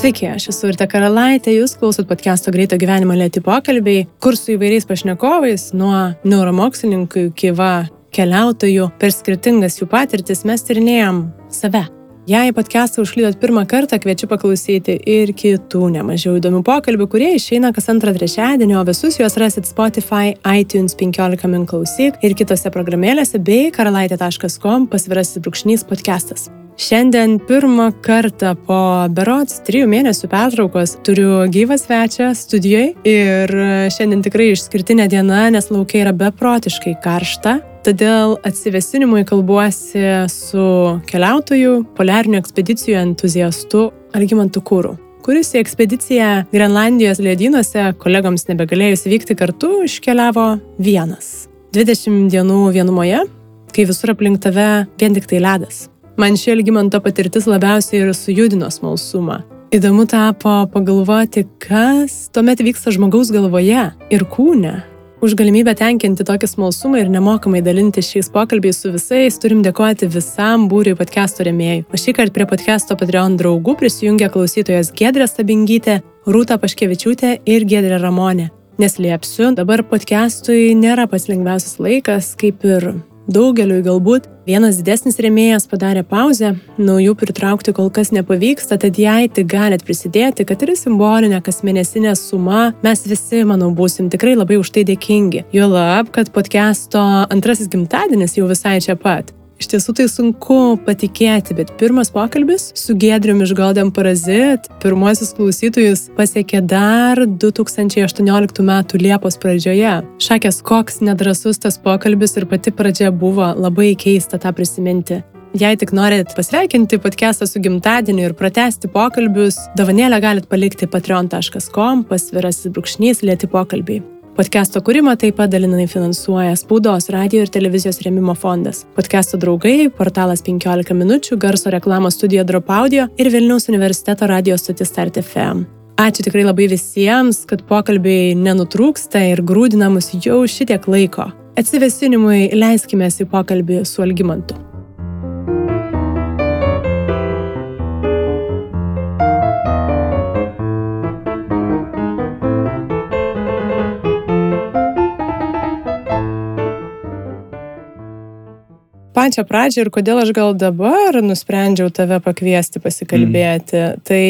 Sveiki, aš esu Urte Karalaitė, jūs klausot podcast'o Greito gyvenimo lėti pokalbiai, kur su įvairiais pašnekovais, nuo neuromokslininkų iki va keliautojų, per skirtingas jų patirtis mes tyrinėjom save. Jei podcast'ą užklydot pirmą kartą, kviečiu paklausyti ir kitų nemažiau įdomių pokalbių, kurie išeina kas antrą trečiadienį, o visus juos rasit Spotify, iTunes 15 min klausyk ir kitose programėlėse bei karalaitė.com pasvirasis brūkšnys podcastas. Šiandien pirmą kartą po berots trijų mėnesių pertraukos turiu gyvą svečią studijoje ir šiandien tikrai išskirtinė diena, nes laukia yra beprotiškai karšta. Todėl atsivesinimui kalbuosi su keliautoju, poliarinių ekspedicijų entuziastu Algymantu Kūru kuris į ekspediciją Grenlandijos ledynuose kolegoms nebegalėjus vykti kartu iškeliavo vienas. 20 dienų vienumoje, kai visur aplink tave vien tik tai ledas. Man ši Elgimanto patirtis labiausiai ir sujudino smalsumą. Įdomu tapo pagalvoti, kas tuomet vyksta žmogaus galvoje ir kūne. Už galimybę tenkinti tokį smalsumą ir nemokamai dalinti šiais pokalbiais su visais turim dėkoti visam būriui podcast'o remėjų. O šį kartą prie podcast'o Patreon draugų prisijungia klausytojas Gedrė Stabingytė, Rūta Paškevičiūtė ir Gedrė Ramonė. Neslėpsiu, dabar podcast'ui nėra pats lengviausias laikas, kaip ir Daugeliui galbūt vienas didesnis rėmėjas padarė pauzę, naujų pritraukti kol kas nepavyksta, tad jei tik galit prisidėti, kad ir simbolinė kasmėnesinė suma, mes visi, manau, būsim tikrai labai už tai dėkingi. Juolab, kad podcast'o antrasis gimtadienis jau visai čia pat. Iš tiesų tai sunku patikėti, bet pirmas pokalbis su Gedriumi iš Golden Parazit, pirmasis klausytojus pasiekė dar 2018 m. Liepos pradžioje. Šakės, koks nedrasus tas pokalbis ir pati pradžia buvo labai keista tą prisiminti. Jei tik norit pasveikinti podcastą su gimtadieniu ir pratesti pokalbius, dovanėlę galite palikti patreon.com pasvirasis brūkšnys lėti pokalbiai. Podcast'o kūrimą taip pat dalinai finansuoja Spaudos, radio ir televizijos rėmimo fondas. Podcast'o draugai, portalas 15 minučių, garso reklamos studija Drop Audio ir Vilniaus universiteto radio stotis Start FM. Ačiū tikrai labai visiems, kad pokalbiai nenutrūksta ir grūdina mus jau šitiek laiko. Atsivesinimui leiskime į pokalbį su Algymantu. Pačią pradžią ir kodėl aš gal dabar nusprendžiau tave pakviesti pasikalbėti, mm. tai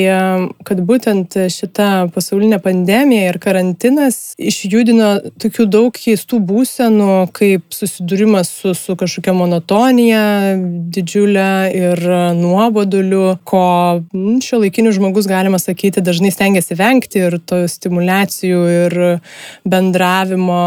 kad būtent šita pasaulinė pandemija ir karantinas išjudino tokių daug keistų būsenų, kaip susidūrimas su, su kažkokia monotonija didžiulė ir nuoboduliu, ko šio laikinių žmogus, galima sakyti, dažnai stengiasi vengti ir to stimulacijų ir bendravimo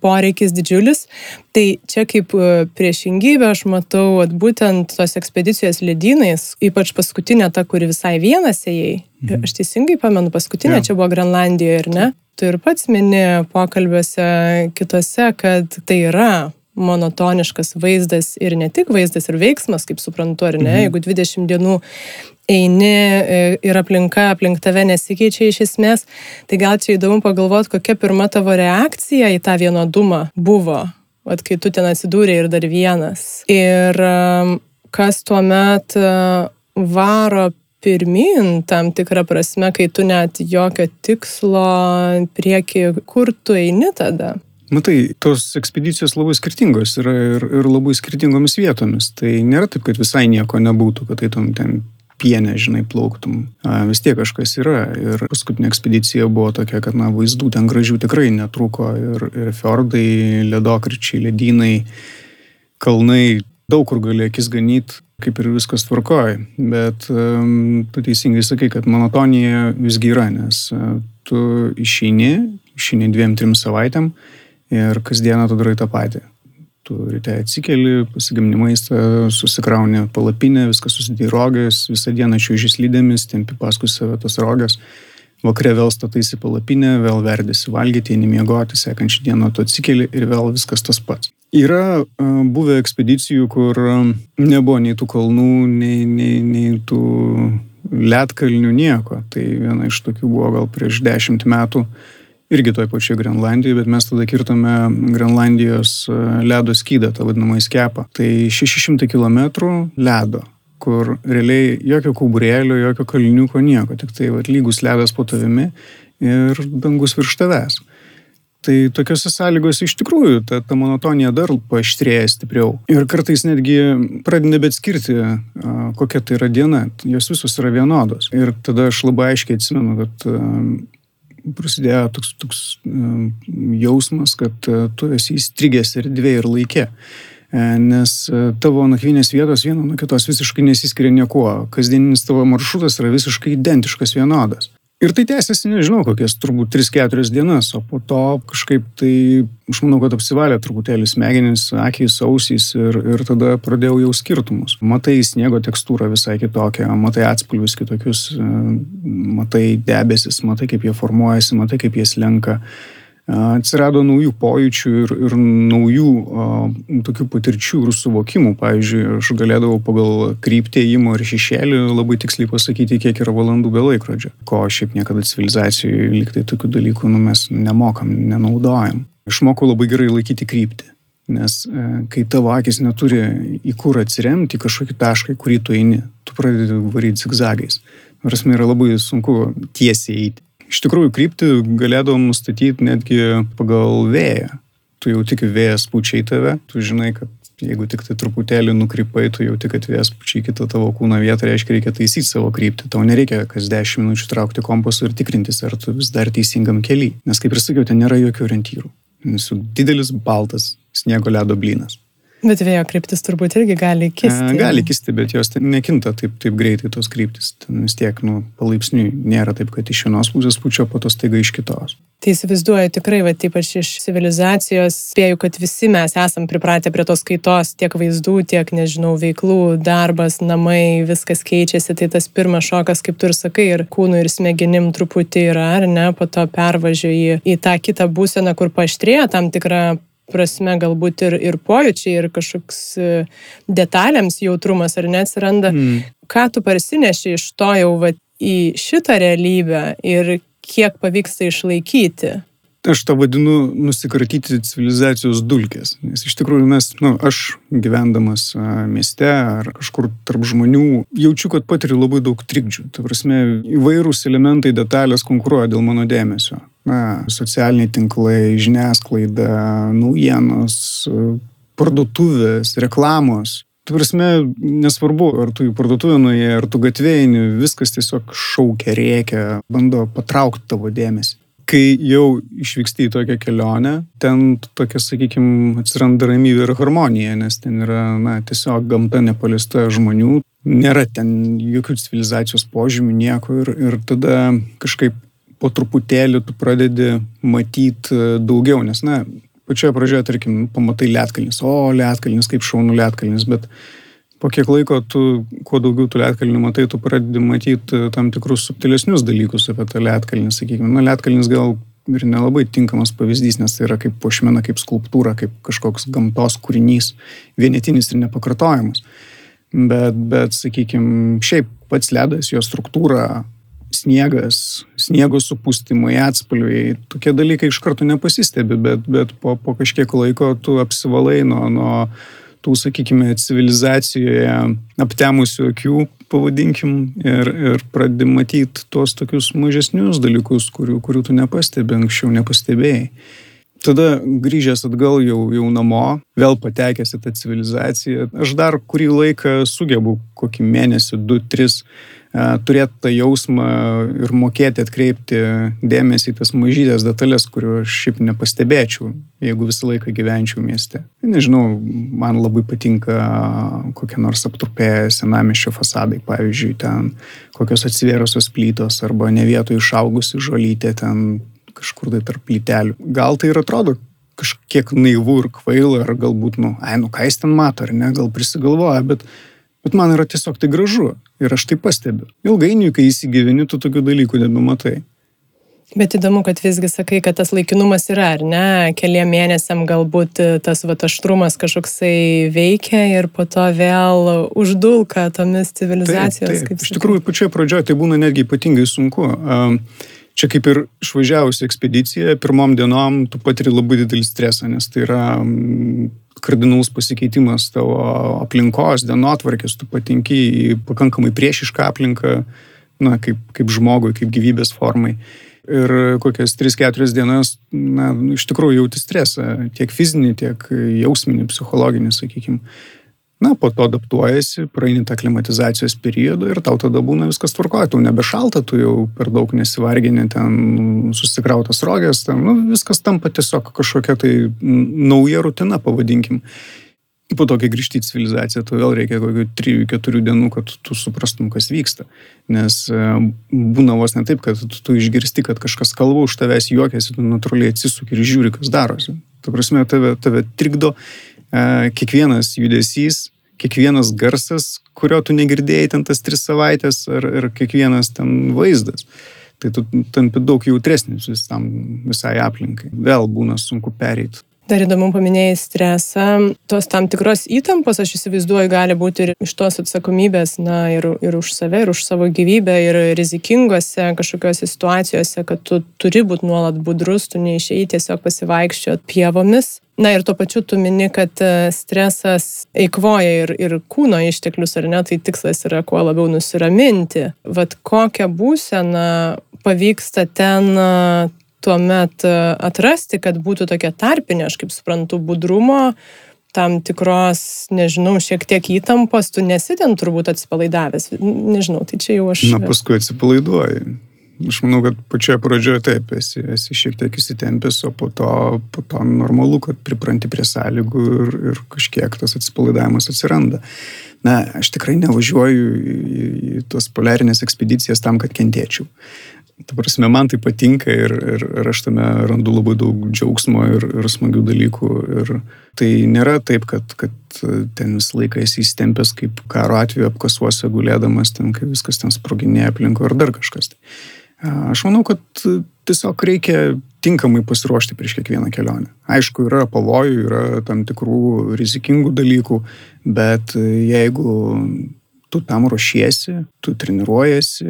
poreikis didžiulis. Tai čia kaip priešingybė aš matau, kad būtent tos ekspedicijos ledynais, ypač paskutinė ta, kuri visai vienas ėjai, mhm. aš teisingai pamenu, paskutinė ja. čia buvo Grenlandijoje, ir ne? Tu ir pats mini pokalbiuose kitose, kad tai yra monotoniškas vaizdas ir ne tik vaizdas ir veiksmas, kaip suprantu, ar ne, mhm. jeigu 20 dienų eini e, ir aplinka aplink tave nesikeičia iš esmės, tai gal čia įdomu pagalvoti, kokia pirma tavo reakcija į tą vienodumą buvo Vat kai tu ten atsidūrė ir dar vienas. Ir um, kas tuo met uh, varo pirmin tam tikrą prasme, kai tu net jokio tikslo prieki, kur tu eini tada. Matai, tos ekspedicijos labai skirtingos yra ir, ir labai skirtingomis vietomis. Tai nėra taip, kad visai nieko nebūtų, kad eitum ten pienę, žinai, plauktum. A, vis tiek kažkas yra. Ir paskutinė ekspedicija buvo tokia, kad, na, vaizdų ten gražių tikrai netrūko. Ir, ir fiordai, ledokričiai, ledynai, kalnai, daug kur gali akis ganyti, kaip ir viskas tvarkoja. Bet um, tu teisingai sakai, kad monotonija visgi yra, nes uh, tu išeini, išeini dviem, trim savaitėm ir kasdieną tu darai tą patį tu ryte atsikeli, pasigamini maistą, susikrauni palapinę, viskas susidėjai rogės, visą dieną čiūžys lydėmis, tempi paskui save tas rogės, vakare vėl stataisi palapinę, vėl verdėsi valgyti, eini miegoti, sekančią dieną tu atsikeli ir vėl viskas tas pats. Yra buvę ekspedicijų, kur nebuvo nei tų kalnų, nei, nei, nei tų lietkalnių, nieko. Tai viena iš tokių buvo gal prieš dešimt metų. Irgi toj pačioj Grenlandijoje, bet mes tada kirtome Grenlandijos e, ledo skydą, tą vadinamą skepą. Tai 600 km ledo. kur realiai jokio kauburėlio, jokio kalniuko, nieko, tik tai vat, lygus ledas po tavimi ir dangus virš tavęs. Tai tokiuose sąlygose iš tikrųjų ta, ta monotonija dar paaštrėja stipriau. Ir kartais netgi pradedi nebetskirti, kokia tai yra diena. Jos visos yra vienodos. Ir tada aš labai aiškiai atsimenu, kad prasidėjo toks, toks jausmas, kad tu esi įstrigęs erdvėje ir laikė. E, nes tavo nakvynės vietos viena nuo kitos visiškai nesiskiria niekuo. Kasdieninis tavo maršrutas yra visiškai identiškas vienodas. Ir tai tęsiasi, nežinau, kokias turbūt 3-4 dienas, o po to kažkaip tai, aš manau, kad apsivalė truputėlį smegenys, akys, ausys ir, ir tada pradėjau jau skirtumus. Matai sniego tekstūrą visai kitokią, matai atspalvius kitokius, matai debesis, matai kaip jie formuojasi, matai kaip jie slenka atsirado naujų pojūčių ir, ir naujų o, tokių patirčių ir suvokimų. Pavyzdžiui, aš galėdavau pagal kryptį įimo ir šešėlį labai tiksliai pasakyti, kiek yra valandų be laikrodžio, ko šiaip niekada civilizacijoje liktai tokių dalykų nu, mes nemokam, nenaudojam. Išmokau labai gerai laikyti kryptį. Nes e, kai tavo akis neturi į kur atsiremti, kažkokį tašką, kurį tu eini, tu pradedi varyti zigzagais. Prasme, yra labai sunku tiesiai eiti iš tikrųjų kryptį galėdavom nustatyti netgi pagal vėją. Tu jau tik vėjas pučia į tave, tu žinai, kad jeigu tik tai truputėlį nukrypai, tu jau tik atvės pučiai kitą tavo kūno vietą, reiškia, reikia taisyti savo kryptį. Tau nereikia kas 10 minučių traukti kompasų ir tikrintis, ar tu vis dar teisingam keliui. Nes kaip ir sakiau, ten nėra jokių orientyrų. Esu didelis baltas sniego ledo blynas. Bet vėjo kryptis turbūt irgi gali kisti. Gali kisti, bet jos nekinta taip, taip greitai tos kryptis. Ten vis tiek, nu, palaipsniui nėra taip, kad iš vienos pusės pučia, po to staiga iš kitos. Tai įsivaizduoju tikrai, va, ypač iš civilizacijos, spėju, kad visi mes esam pripratę prie tos kaitos, tiek vaizdų, tiek, nežinau, veiklų, darbas, namai, viskas keičiasi. Tai tas pirmas šokas, kaip tu ir sakai, ir kūnų, ir smegenim truputį yra, ar ne, po to pervažiuoji į tą kitą būseną, kur paštrėja tam tikra prasme galbūt ir, ir pojūčiai, ir kažkoks e, detalėms jautrumas ar neatsiranda. Mm. Ką tu parsineši iš to jau va, į šitą realybę ir kiek pavyksta išlaikyti? Aš tą vadinu nusikratyti civilizacijos dulkės. Nes iš tikrųjų mes, na, nu, aš gyvendamas mieste ar kažkur tarp žmonių, jaučiu, kad patiriu labai daug trikdžių. Ta prasme, įvairūs elementai, detalės konkuruoja dėl mano dėmesio na, socialiniai tinklai, žiniasklaida, naujienos, parduotuvės, reklamos. Tu prasme, nesvarbu, ar tu į parduotuvę nuėjai, ar tu gatvėjai, viskas tiesiog šaukia, rėkia, bando patraukti tavo dėmesį. Kai jau išvyksti į tokią kelionę, ten tokia, sakykime, atsiranda ramybė ir harmonija, nes ten yra, na, tiesiog gamta nepaliesta žmonių, nėra ten jokių civilizacijos požymių, nieko ir, ir tada kažkaip po truputėlį tu pradedi matyti e, daugiau, nes, na, pačioje pradžioje, tarkim, pamatai lietkalnis, o lietkalnis, kaip šaunu lietkalnis, bet po kiek laiko tu, kuo daugiau tu lietkalnių matai, tu pradedi matyti e, tam tikrus subtilesnius dalykus apie tą lietkalnį, sakykime. Na, lietkalnis gal ir nelabai tinkamas pavyzdys, nes tai yra kaip pošmena, kaip skulptūra, kaip kažkoks gamtos kūrinys, vienetinis ir nepakartojamas. Bet, bet sakykime, šiaip pats ledas, jo struktūra, sniegas, sniego supūstimai, atspalviai, tokie dalykai iš karto nepasistebi, bet, bet po, po kažkiek laiko tu apsivalai nuo, nuo tų, sakykime, civilizacijoje aptemusių akių, pavadinkim, ir, ir pradedi matyti tuos tokius mažesnius dalykus, kurių, kurių tu nepastebi, anksčiau nepastebėjai. Tada grįžęs atgal jau, jau namo, vėl patekęs į tą civilizaciją, aš dar kurį laiką sugebu, kokį mėnesį, du, tris, turėti tą jausmą ir mokėti atkreipti dėmesį į tas mažytės detalės, kurių aš šiaip nepastebėčiau, jeigu visą laiką gyvenčiau mieste. Nežinau, man labai patinka kokie nors aptrupėję senamišio fasadai, pavyzdžiui, ten kokios atsivėrusios plytos arba ne vietoje išaugusi žolytė ten kažkur tai tarp plytelių. Gal tai ir atrodo kažkiek naivu ir kvaila, ar galbūt, nu, ai, nu ką jis ten mato, ar ne, gal prisigalvoja, bet Bet man yra tiesiog tai gražu ir aš tai pastebiu. Ilgainiui, kai įsigyveni, tu tokių dalykų nebematai. Bet įdomu, kad visgi sakai, kad tas laikinumas yra, ar ne? Keliem mėnesiam galbūt tas va aštrumas kažkoksai veikia ir po to vėl uždulka tomis civilizacijos. Taip, taip. Iš tikrųjų, pačioje pradžioje tai būna netgi ypatingai sunku. Čia kaip ir išvažiavusi ekspedicija, pirmom dienom tu patiri labai didelį stresą, nes tai yra kardinalus pasikeitimas tavo aplinkos, dienotvarkės, tu patinki į pakankamai priešišką aplinką, na, kaip, kaip žmogui, kaip gyvybės formai. Ir kokias 3-4 dienas, na, iš tikrųjų jauti stresą, tiek fizinį, tiek jausminį, psichologinį, sakykime. Na, po to adaptuojasi, praeini tą klimatizacijos periodą ir tau tada būna viskas tvarkoja, tau nebešalta, tu jau per daug nesivargini, ten susikrautas rogės, ten nu, viskas tampa tiesiog kažkokia tai nauja rutina, pavadinkim. Po to, kai grįžti į civilizaciją, tu vėl reikia kokių 3-4 dienų, kad tu suprastum, kas vyksta. Nes e, būna vos ne taip, kad tu, išgirsti, kad kažkas kalba už tavęs juokiasi, tu natūraliai atsisuk ir žiūri, kas darosi. Tu prasme, tave, tave trikdo kiekvienas judesys, kiekvienas garsas, kurio tu negirdėjai ten tas tris savaitės, ar, ar kiekvienas ten vaizdas. Tai tu tampi daug jautresnis visam, visai aplinkai. Vėl būna sunku pereiti. Dar įdomu paminėjai stresą, tos tam tikros įtampos, aš įsivaizduoju, gali būti ir iš tos atsakomybės, na, ir, ir už save, ir už savo gyvybę, ir rizikingose kažkokiose situacijose, kad tu turi būti nuolat budrus, tu neišėjai tiesiog pasivaikščioti pievomis. Na ir tuo pačiu tu mini, kad e, stresas eikvoja ir, ir kūno išteklius, ar ne, tai tikslas yra kuo labiau nusiraminti. Vat kokią būseną pavyksta ten tuomet e, atrasti, kad būtų tokia tarpinė, aš kaip suprantu, budrumo, tam tikros, nežinau, šiek tiek įtampos, tu nesiten turbūt atsipalaidavęs, nežinau, tai čia jau aš. Na, paskui atsipalaiduoji. Aš manau, kad pačioje pradžioje taip esi, esi šiek tiek įsitempęs, o po to, po to normalu, kad pripranti prie sąlygų ir, ir kažkiek tas atsipalaidavimas atsiranda. Na, aš tikrai nevažiuoju į, į tos poliarinės ekspedicijas tam, kad kentėčiau. Ta prasme, man tai patinka ir, ir, ir aš tame randu labai daug džiaugsmo ir, ir smagių dalykų. Ir tai nėra taip, kad, kad ten visą laiką esi įstempęs kaip karo atveju apkasuose gulėdamas, ten kai viskas ten sproginėja aplinko ar dar kažkas. Tai. Aš manau, kad tiesiog reikia tinkamai pasiruošti prieš kiekvieną kelionę. Aišku, yra pavojų, yra tam tikrų rizikingų dalykų, bet jeigu tu tam ruošiesi, tu treniruojasi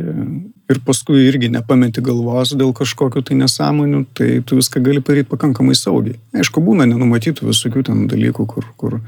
ir paskui irgi nepameti galvos dėl kažkokiu tai nesąmonių, tai tu viską gali padaryti pakankamai saugiai. Aišku, būna nenumatytų visokių ten dalykų, kur, kur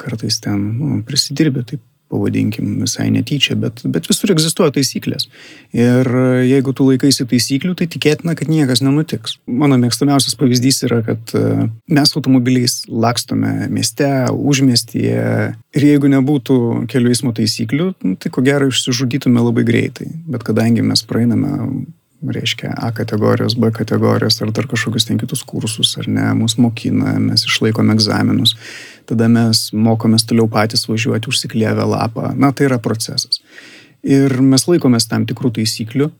kartais ten nu, prisidirbė taip pavadinkim, visai netyčia, bet, bet visur egzistuoja taisyklės. Ir jeigu tu laikaisi taisyklių, tai tikėtina, kad niekas nenutiks. Mano mėgstamiausias pavyzdys yra, kad e, mes automobiliais lakstome mieste, užmiestyje ir jeigu nebūtų kelių eismo taisyklių, tai ko gero išsižudytume labai greitai. Bet kadangi mes praeiname reiškia A kategorijos, B kategorijos ar dar kažkokius ten kitus kursus, ar ne, mus mokina, mes išlaikome egzaminus tada mes mokomės toliau patys važiuoti užsikliavę lapą. Na, tai yra procesas. Ir mes laikomės tam tikrų taisyklių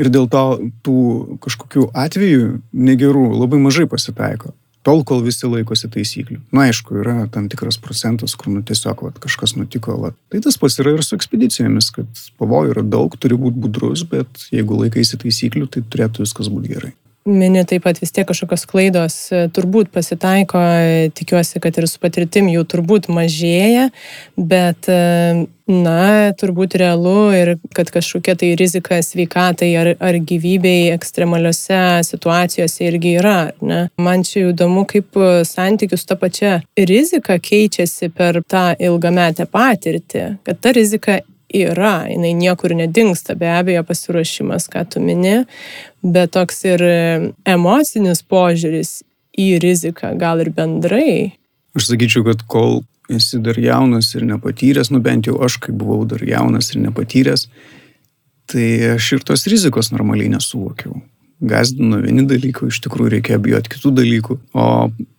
ir dėl to tų kažkokių atvejų negerų labai mažai pasitaiko. Tol, kol visi laikosi taisyklių. Na, aišku, yra tam tikras procentas, kur nu, tiesiog vat, kažkas nutiko. Vat. Tai tas pats yra ir su ekspedicijomis, kad pavojų yra daug, turi būti budrus, bet jeigu laikaisi taisyklių, tai turėtų viskas būti gerai mini taip pat vis tiek kažkokios klaidos e, turbūt pasitaiko, e, tikiuosi, kad ir su patirtim jų turbūt mažėja, bet e, na, turbūt realu ir kad kažkokia tai rizika sveikatai ar, ar gyvybei ekstremaliuose situacijose irgi yra. Ne? Man čia įdomu, kaip santykius ta pačia rizika keičiasi per tą ilgametę patirtį, kad ta rizika yra, jinai niekur nedingsta, be abejo pasiruošimas, ką tu mini, bet toks ir emocinis požiūris į riziką, gal ir bendrai. Aš sakyčiau, kad kol esi dar jaunas ir nepatyręs, nu bent jau aš, kai buvau dar jaunas ir nepatyręs, tai aš ir tos rizikos normaliai nesuvokiau gazdino vieni dalykai, iš tikrųjų reikia bijoti kitų dalykų, o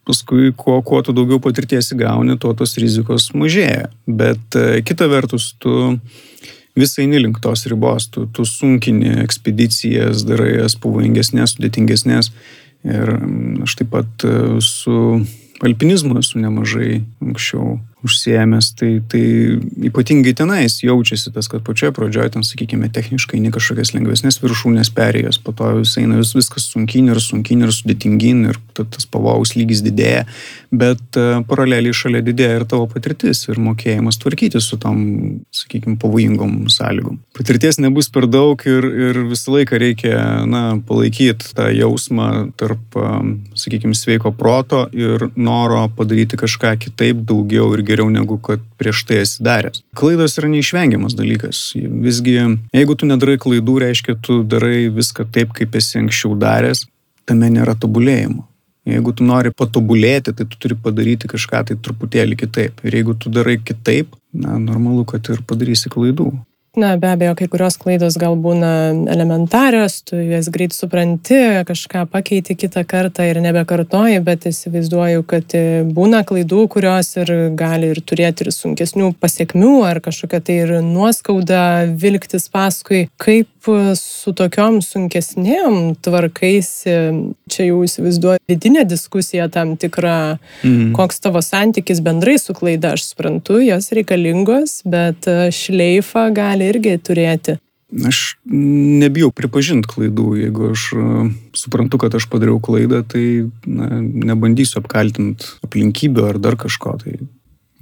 paskui kuo, kuo tu daugiau patirties įgauni, tuo tos rizikos mažėja. Bet e, kita vertus, tu visai nelink tos ribos, tu, tu sunkini ekspedicijas, darai jas pavojingesnės, sudėtingesnės. Ir aš taip pat e, su alpinizmu esu nemažai anksčiau užsiemęs, tai, tai ypatingai tenais jaučiasi tas, kad pačioje pradžioje ten, sakykime, techniškai ne kažkokias lengvesnės viršūnės perėjos, po to vis eina vis, viskas sunkin ir sunkin ir sudėtingin ir tas pavojaus lygis didėja, bet uh, paraleliai šalia didėja ir tavo patirtis ir mokėjimas tvarkyti su tom, sakykime, pavojingom sąlygom. Patirties nebus per daug ir, ir visą laiką reikia, na, palaikyti tą jausmą tarp, um, sakykime, sveiko proto ir noro padaryti kažką kitaip, daugiau ir geriau negu kad prieš tai esi daręs. Klaidos yra neišvengiamas dalykas. Visgi, jeigu tu nedarai klaidų, reiškia, tu darai viską taip, kaip esi anksčiau daręs, tame nėra tobulėjimo. Jeigu tu nori patobulėti, tai tu turi padaryti kažką tai truputėlį kitaip. Ir jeigu tu darai kitaip, na, normalu, kad ir padarysi klaidų. Na, be abejo, kai kurios klaidos gal būna elementarios, tu jas greit supranti, kažką pakeiti kitą kartą ir nebekartoji, bet įsivaizduoju, kad būna klaidų, kurios ir gali ir turėti ir sunkesnių pasiekmių, ar kažkokia tai ir nuoskauda vilktis paskui. Kaip su tokiom sunkesnėm tvarkaisi, čia jau įsivaizduoju vidinė diskusija tam tikra, mm. koks tavo santykis bendrai su klaida, aš suprantu, jos reikalingos, bet šleifą gali gali irgi turėti. Aš nebijau pripažinti klaidų. Jeigu aš e, suprantu, kad aš padariau klaidą, tai na, nebandysiu apkaltinti aplinkybių ar dar kažko. Tai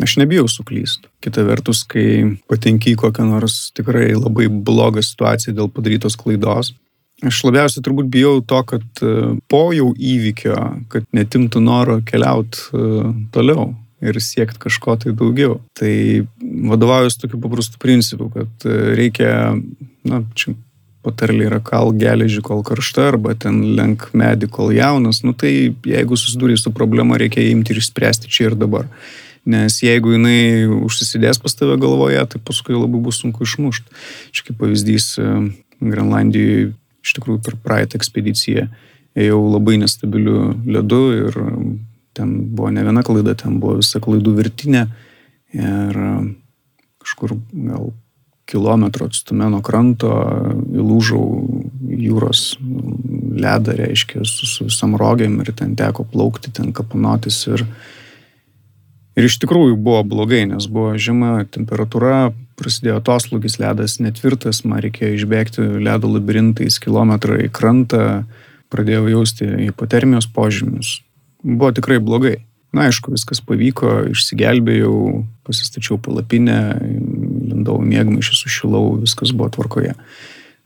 aš nebijau suklysti. Kita vertus, kai patenki į kokią nors tikrai labai blogą situaciją dėl padarytos klaidos, aš labiausiai turbūt bijau to, kad e, po jau įvykio, kad netimtų noro keliauti e, toliau ir siekti kažko tai daugiau. Tai vadovaujus tokiu paprastu principu, kad e, reikia, na, čia patarlė yra kal geležį, kol karšta, arba ten lenk medį, kol jaunas, nu tai jeigu susidūrė su problema, reikia imti ir išspręsti čia ir dabar. Nes jeigu jinai užsisidės pas tave galvoje, tai paskui labai bus sunku išmušti. Čia kaip pavyzdys, e, Grenlandijoje iš tikrųjų per praeitą ekspediciją ėjau labai nestabiliu ledu ir ten buvo ne viena klaida, ten buvo visa klaidų virtinė ir kažkur gal kilometro atstume nuo kranto įlūžau jūros ledą, reiškia, su, su visam rogėm ir ten teko plaukti, ten kapunotis ir, ir iš tikrųjų buvo blogai, nes buvo žema temperatūra, prasidėjo atoslūgis, ledas netvirtas, man reikėjo išbėgti ledo labirintais kilometrą į krantą, pradėjau jausti hipotermijos požymius, buvo tikrai blogai. Na, aišku, viskas pavyko, išsigelbėjau, pasistačiau palapinę, lindau mėgmaišį, sušilau, viskas buvo tvarkoje.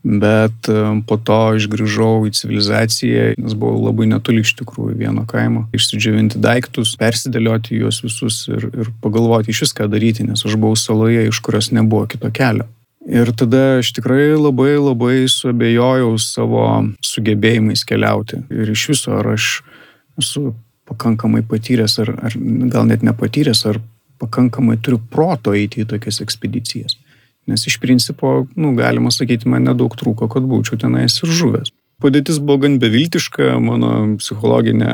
Bet e, po to išgrįžau į civilizaciją, nes buvau labai netoli iš tikrųjų vieno kaimo. Išsidžiavinti daiktus, persidėlioti juos visus ir, ir pagalvoti iš viską daryti, nes aš buvau saloje, iš kurios nebuvo kito kelio. Ir tada aš tikrai labai labai suabejojau savo sugebėjimais keliauti. Ir iš viso, ar aš esu pakankamai patyręs, ar, ar gal net nepatyręs, ar pakankamai turiu proto eiti į tokias ekspedicijas. Nes iš principo, nu, galima sakyti, man nedaug trūko, kad būčiau tenais ir žuvęs. Padėtis buvo gan beviltiška, mano psichologinė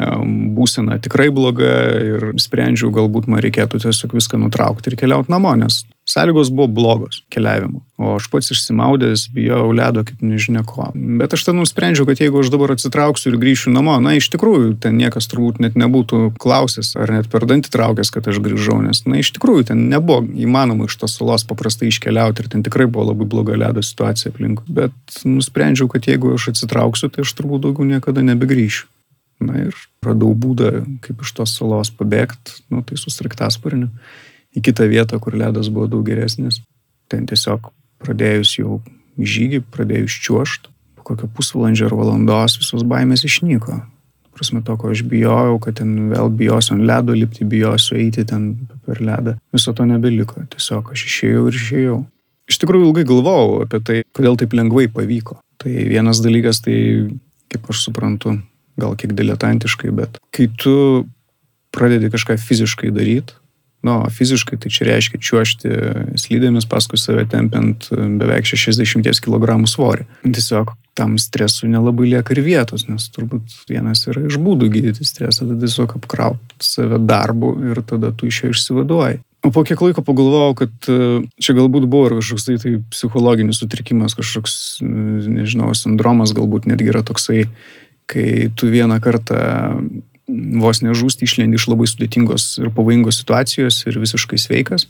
būsena tikrai bloga ir sprendžiau, galbūt man reikėtų tiesiog viską nutraukti ir keliauti namo, nes Sąlygos buvo blogos keliavimo, o aš pats išsimaudęs, bijau ledo kaip nežinia ko. Bet aš tada nusprendžiau, kad jeigu aš dabar atsitrauksiu ir grįšiu namo, na iš tikrųjų ten niekas turbūt net nebūtų klausęs ar net per dantį traukęs, kad aš grįžau, nes na iš tikrųjų ten nebuvo įmanoma iš tos salos paprastai iškeliauti ir ten tikrai buvo labai bloga ledo situacija aplinkui. Bet nusprendžiau, kad jeigu aš atsitrauksiu, tai aš turbūt daugiau niekada nebegrįšiu. Na ir radau būdą, kaip iš tos salos pabėgti, nu tai su sraigtasparniu į kitą vietą, kur ledas buvo daug geresnis. Ten tiesiog pradėjus jau žygį, pradėjus čiuošti, po kokio pusvalandžio ar valandos visos baimės išnyko. Prasme to, ko aš bijojau, kad ten vėl bijosiu ant ledo lipti, bijosiu eiti ten per ledą. Viso to nebeliko. Tiesiog aš išėjau ir išėjau. Iš tikrųjų ilgai galvojau apie tai, kodėl taip lengvai pavyko. Tai vienas dalykas, tai kaip aš suprantu, gal kiek diletantiškai, bet kai tu pradedi kažką fiziškai daryti, Nu, fiziškai tai čia reiškia čiuošti slydėmis paskui save tempiant beveik 60 kg svorį. Tiesiog tam stresui nelabai lieka ir vietos, nes turbūt vienas yra iš būdų gydyti stresą, tada tiesiog apkrauti save darbu ir tada tu iš jo išsivaduoji. O po kiek laiko pagalvojau, kad e, čia galbūt buvo ir kažkoks tai, tai psichologinis sutrikimas, kažkoks, nežinau, sindromas galbūt netgi yra toksai, kai tu vieną kartą vos nežūsti išlendi iš labai sudėtingos ir pavojingos situacijos ir visiškai sveikas,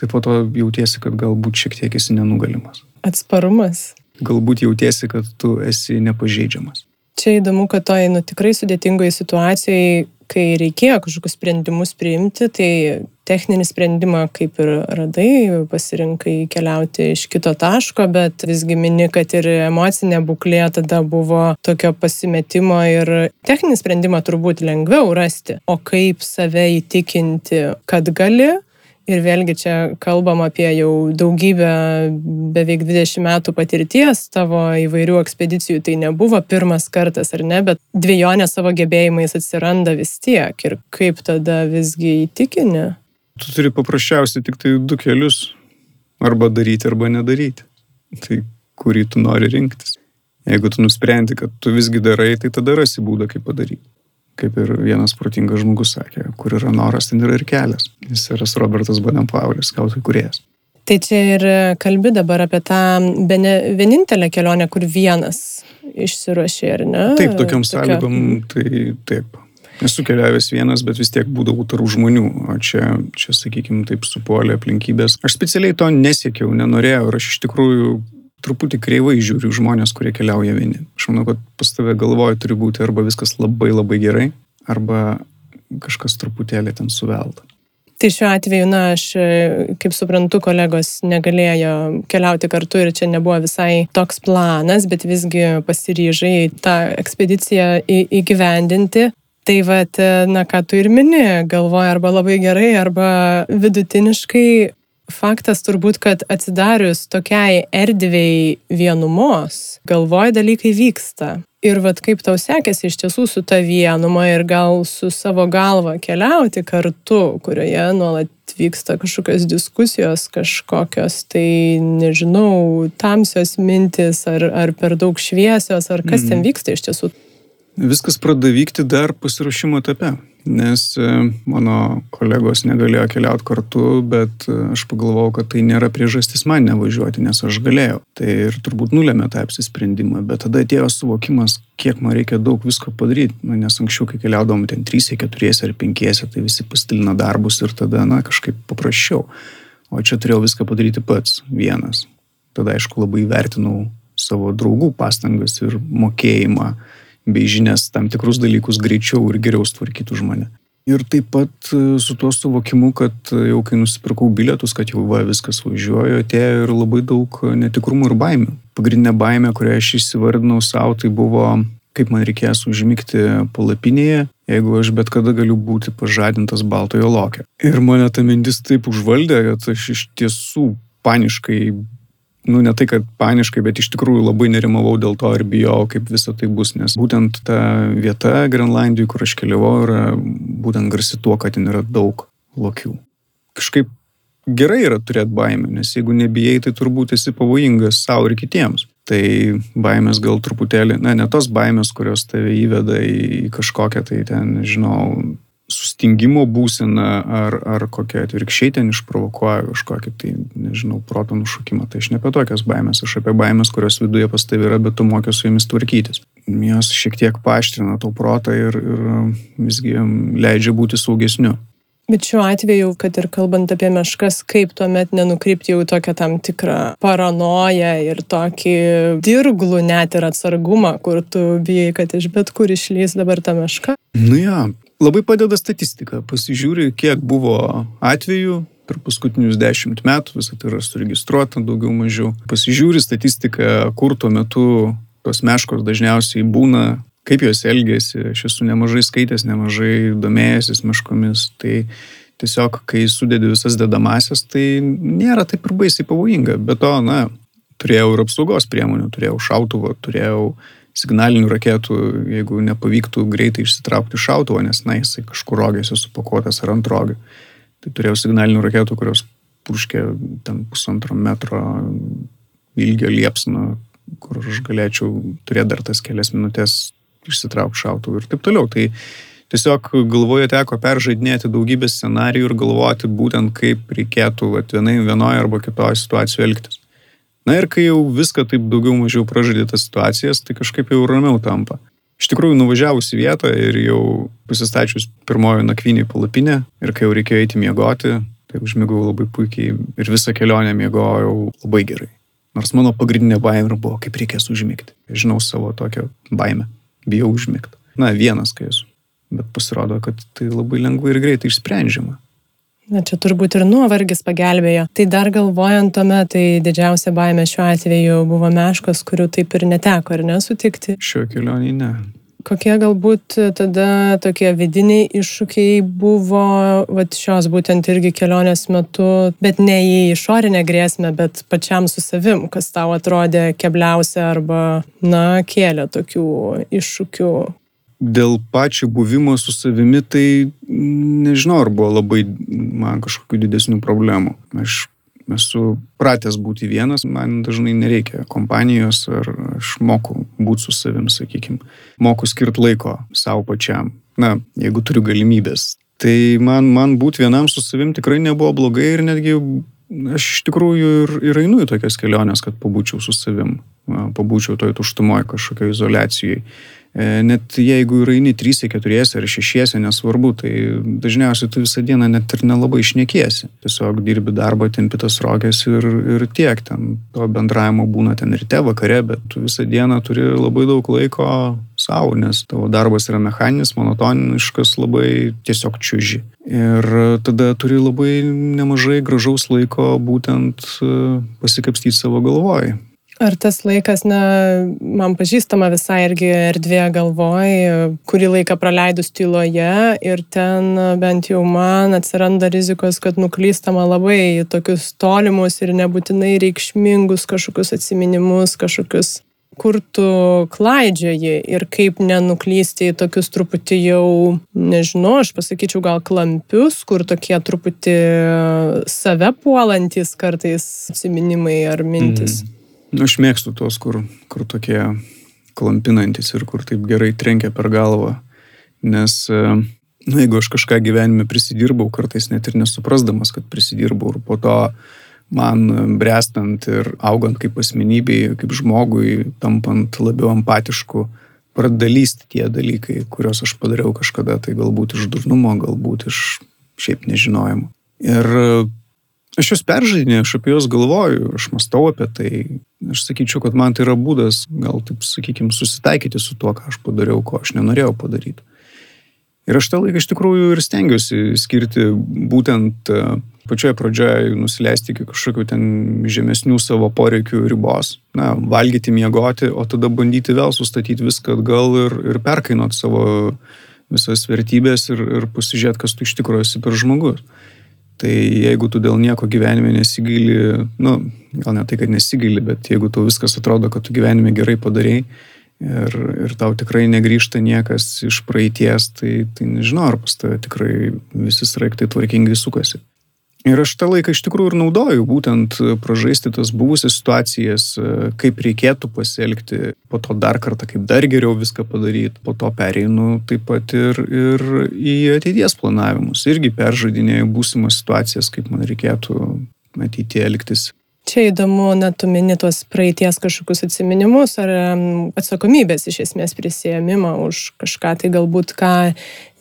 tai po to jautiesi, kad galbūt šiek tiek esi nenugalimas. Atsparumas. Galbūt jautiesi, kad tu esi nepažeidžiamas. Čia įdomu, kad toj nu, tikrai sudėtingoje situacijoje kai reikėjo kažkokius sprendimus priimti, tai techninį sprendimą kaip ir radai, pasirinkai keliauti iš kito taško, bet visgi mini, kad ir emocinė būklė tada buvo tokio pasimetimo ir techninį sprendimą turbūt lengviau rasti, o kaip save įtikinti, kad gali Ir vėlgi čia kalbam apie jau daugybę, beveik 20 metų patirties tavo įvairių ekspedicijų. Tai nebuvo pirmas kartas, ar ne, bet dviejonė savo gebėjimais atsiranda vis tiek. Ir kaip tada visgi įtikini? Tu turi paprasčiausiai tik tai du kelius. Arba daryti, arba nedaryti. Tai kurį tu nori rinktis. Jeigu tu nusprendi, kad tu visgi darai, tai tada rasi būdą, kaip padaryti kaip ir vienas protingas žmogus sakė, kur yra noras, ten yra ir kelias. Jis yra Robertas Badenpaulis, skautų kuriejas. Tai čia ir kalbi dabar apie tą bene, vienintelę kelionę, kur vienas išsiruošė, ar ne? Taip, tokiam Tokia... sąlygom, tai taip. Esu keliavęs vienas, bet vis tiek būdavau tarų žmonių, o čia, čia sakykime, taip supuolė aplinkybės. Aš specialiai to nesiekiau, nenorėjau ir aš iš tikrųjų truputį kreivai žiūriu žmonės, kurie keliauja vieni. Aš manau, kad pas tave galvoje turi būti arba viskas labai labai gerai, arba kažkas truputėlį ten suvelta. Tai šiuo atveju, na, aš, kaip suprantu, kolegos negalėjo keliauti kartu ir čia nebuvo visai toks planas, bet visgi pasiryžai tą ekspediciją į, įgyvendinti. Tai vad, na, ką tu ir mini, galvoja arba labai gerai, arba vidutiniškai faktas turbūt, kad atsidarius tokiai erdvėjai vienumos, galvoj dalykai vyksta. Ir vad kaip tau sekėsi iš tiesų su ta vienuma ir gal su savo galva keliauti kartu, kurioje nuolat vyksta kažkokios diskusijos, kažkokios, tai nežinau, tamsios mintis ar, ar per daug šviesios, ar kas mm. ten vyksta iš tiesų. Viskas pradeda vykti dar pasiruošimo etape nes e, mano kolegos negalėjo keliauti kartu, bet e, aš pagalvojau, kad tai nėra priežastis man nevažiuoti, nes aš galėjau. Tai ir turbūt nulėmė tą apsisprendimą, bet tada atėjo suvokimas, kiek man reikia daug visko padaryti, nu, nes anksčiau, kai keliaudom ten 3, 4 ar 5, tai visi pastilina darbus ir tada, na, kažkaip paprasčiau. O čia turėjau viską padaryti pats, vienas. Tada, aišku, labai vertinau savo draugų pastangas ir mokėjimą bei žinias tam tikrus dalykus greičiau ir geriau sutvarkytų už mane. Ir taip pat e, su tuo suvokimu, kad e, jau kai nusipirkau bilietus, kad jau va, viskas važiuoju, atėjo ir labai daug netikrumų ir baimių. Pagrindinė baimė, kurią aš įsivardinau savo, tai buvo, kaip man reikės užmygti palapinėje, jeigu aš bet kada galiu būti pažadintas baltojo lokio. Ir mane ta mintis taip užvaldė, kad aš iš tiesų paniškai nu, ne tai, kad paniškai, bet iš tikrųjų labai nerimavau dėl to ir bijau, kaip visa tai bus, nes būtent ta vieta Grenlandijoje, kur aš keliavau, yra būtent garsi tuo, kad ten yra daug lokių. Kažkaip gerai yra turėti baimę, nes jeigu nebijai, tai turbūt esi pavojingas savo ir kitiems. Tai baimės gal truputėlį, na, ne tos baimės, kurios tave įveda į kažkokią tai ten, nežinau, sustingimo būseną ar, ar kokia atvirkščiai ten išprovokuoja kažkokį tai, nežinau, proto nušokimą. Tai aš ne apie tokias baimės, aš apie baimės, kurios viduje pas tavai yra, bet tu mokiai su jomis tvarkytis. Jos šiek tiek paaštrina tau protą ir, ir visgi leidžia būti saugesniu. Bet šiuo atveju, kad ir kalbant apie meškas, kaip tuomet nenukrypti jau tokią tam tikrą paranoją ir tokį dirglų net ir atsargumą, kur tu bijai, kad iš bet kur išlys dabar ta meška? Nu ja, Labai padeda statistika. Pasižiūri, kiek buvo atvejų per paskutinius dešimt metų, visą tai yra suregistruota daugiau mažiau. Pasižiūri statistiką, kur tuo metu tos meškos dažniausiai būna, kaip jos elgėsi. Aš esu nemažai skaitęs, nemažai domėjęsis meškomis. Tai tiesiog, kai sudedi visas dedamasias, tai nėra taip ir baisiai pavojinga. Be to, na, turėjau ir apsaugos priemonių, turėjau šautuvą, turėjau signalinių raketų, jeigu nepavyktų greitai išsitraukti šautuvo, nes, na, jisai kažkur rogėse supakuotas ar ant rogių. Tai turėjau signalinių raketų, kurios purškė ten pusantro metro ilgio liepsną, kur aš galėčiau turėti dar tas kelias minutės išsitraukti šautuvą ir taip toliau. Tai tiesiog galvoje teko peržaidinėti daugybę scenarijų ir galvoti būtent, kaip reikėtų vienai, vienoje arba kitoje situacijoje elgtis. Na ir kai jau viską taip daugiau mažiau pražadė tas situacijas, tai kažkaip jau ramiau tampa. Iš tikrųjų, nuvažiavus į vietą ir jau pasistačius pirmojo nakvynį palapinę ir kai jau reikėjo eiti miegoti, tai užmigau labai puikiai ir visą kelionę miegojau labai gerai. Nors mano pagrindinė baimė buvo, kaip reikės užmigti. Žinau savo tokią baimę. Bijau užmigti. Na, vienas, kai esu. Bet pasirodo, kad tai labai lengvai ir greitai išsprendžiama. Na čia turbūt ir nuovargis pagelbėjo. Tai dar galvojant tuomet, tai didžiausia baimė šiuo atveju buvo meškos, kurių taip ir neteko, ar nesutikti? Šio kelionį ne. Kokie galbūt tada tokie vidiniai iššūkiai buvo vat, šios būtent irgi kelionės metu, bet ne į išorinę grėsmę, bet pačiam su savim, kas tau atrodė kebliausia arba, na, kėlė tokių iššūkių, dėl pačio buvimo su savimi, tai nežinau, ar buvo labai man kažkokių didesnių problemų. Aš esu pratęs būti vienas, man dažnai nereikia kompanijos, ar aš moku būti su savim, sakykime. Moku skirti laiko savo pačiam. Na, jeigu turiu galimybės. Tai man, man būti vienam su savim tikrai nebuvo blogai ir netgi aš iš tikrųjų ir, ir einu į tokias keliones, kad pabūčiau su savim, pabūčiau toj tuštumoje kažkokioje izolacijoje. E, net jeigu ir eini 3, 4 ar 6, nesvarbu, tai dažniausiai tu visą dieną net ir nelabai išnekiesi. Tiesiog dirbi darbą, tempi tas rogės ir, ir tiek. Ten to bendravimo būna ten ryte, vakare, bet tu visą dieną turi labai daug laiko savo, nes tavo darbas yra mechaninis, monotoniškas, labai tiesiog čiuži. Ir tada turi labai nemažai gražaus laiko būtent e, pasikapstyti savo galvoj. Ar tas laikas, na, man pažįstama visai irgi erdvė galvoj, kurį laiką praleidus tyloje ir ten bent jau man atsiranda rizikos, kad nuklystama labai į tokius tolimus ir nebūtinai reikšmingus kažkokius atsiminimus, kažkokius kur tu klaidžioji ir kaip nenuklysti į tokius truputį jau, nežinau, aš pasakyčiau gal klampius, kur tokie truputį save puolantis kartais atsiminimai ar mintis. Mm. Nu, aš mėgstu tuos, kur, kur tokie klampinantis ir kur taip gerai trenkia per galvą. Nes, e, nu, jeigu aš kažką gyvenime prisidirbau, kartais net ir nesuprasdamas, kad prisidirbau ir po to man brestant ir augant kaip asmenybei, kaip žmogui, tampant labiau empatišku, pradalysti tie dalykai, kuriuos aš padariau kažkada, tai galbūt iš durnumo, galbūt iš šiaip nežinojimo. Ir Aš juos peržaidinėjau, aš apie juos galvoju, aš mastau apie tai. Aš sakyčiau, kad man tai yra būdas, gal taip sakykime, susitaikyti su tuo, ką aš padariau, ko aš nenorėjau padaryti. Ir aš tą laiką iš tikrųjų ir stengiuosi skirti būtent e, pačioje pradžioje nusileisti iki kažkokių ten žemesnių savo poreikių ribos. Na, valgyti, miegoti, o tada bandyti vėl sustatyti viską atgal ir, ir perkainuoti savo visas vertybės ir, ir pasižiūrėti, kas tu iš tikrųjų esi per žmogus. Tai jeigu tu dėl nieko gyvenime nesigili, nu, gal ne tai, kad nesigili, bet jeigu tau viskas atrodo, kad tu gyvenime gerai padarėjai ir, ir tau tikrai negryžta niekas iš praeities, tai, tai nežinau, ar pas tave tikrai visi sraigtai tvarkingai sukasi. Ir aš tą laiką iš tikrųjų ir naudoju, būtent pražaisti tas buvusias situacijas, kaip reikėtų pasielgti, po to dar kartą, kaip dar geriau viską padaryti, po to pereinu taip pat ir, ir į ateities planavimus, irgi peržaidinėjau būsimas situacijas, kaip man reikėtų ateityje elgtis. Čia įdomu, na, tu mini tuos praeities kažkokius atsiminimus ar atsakomybės iš esmės prisėmimą už kažką, tai galbūt ką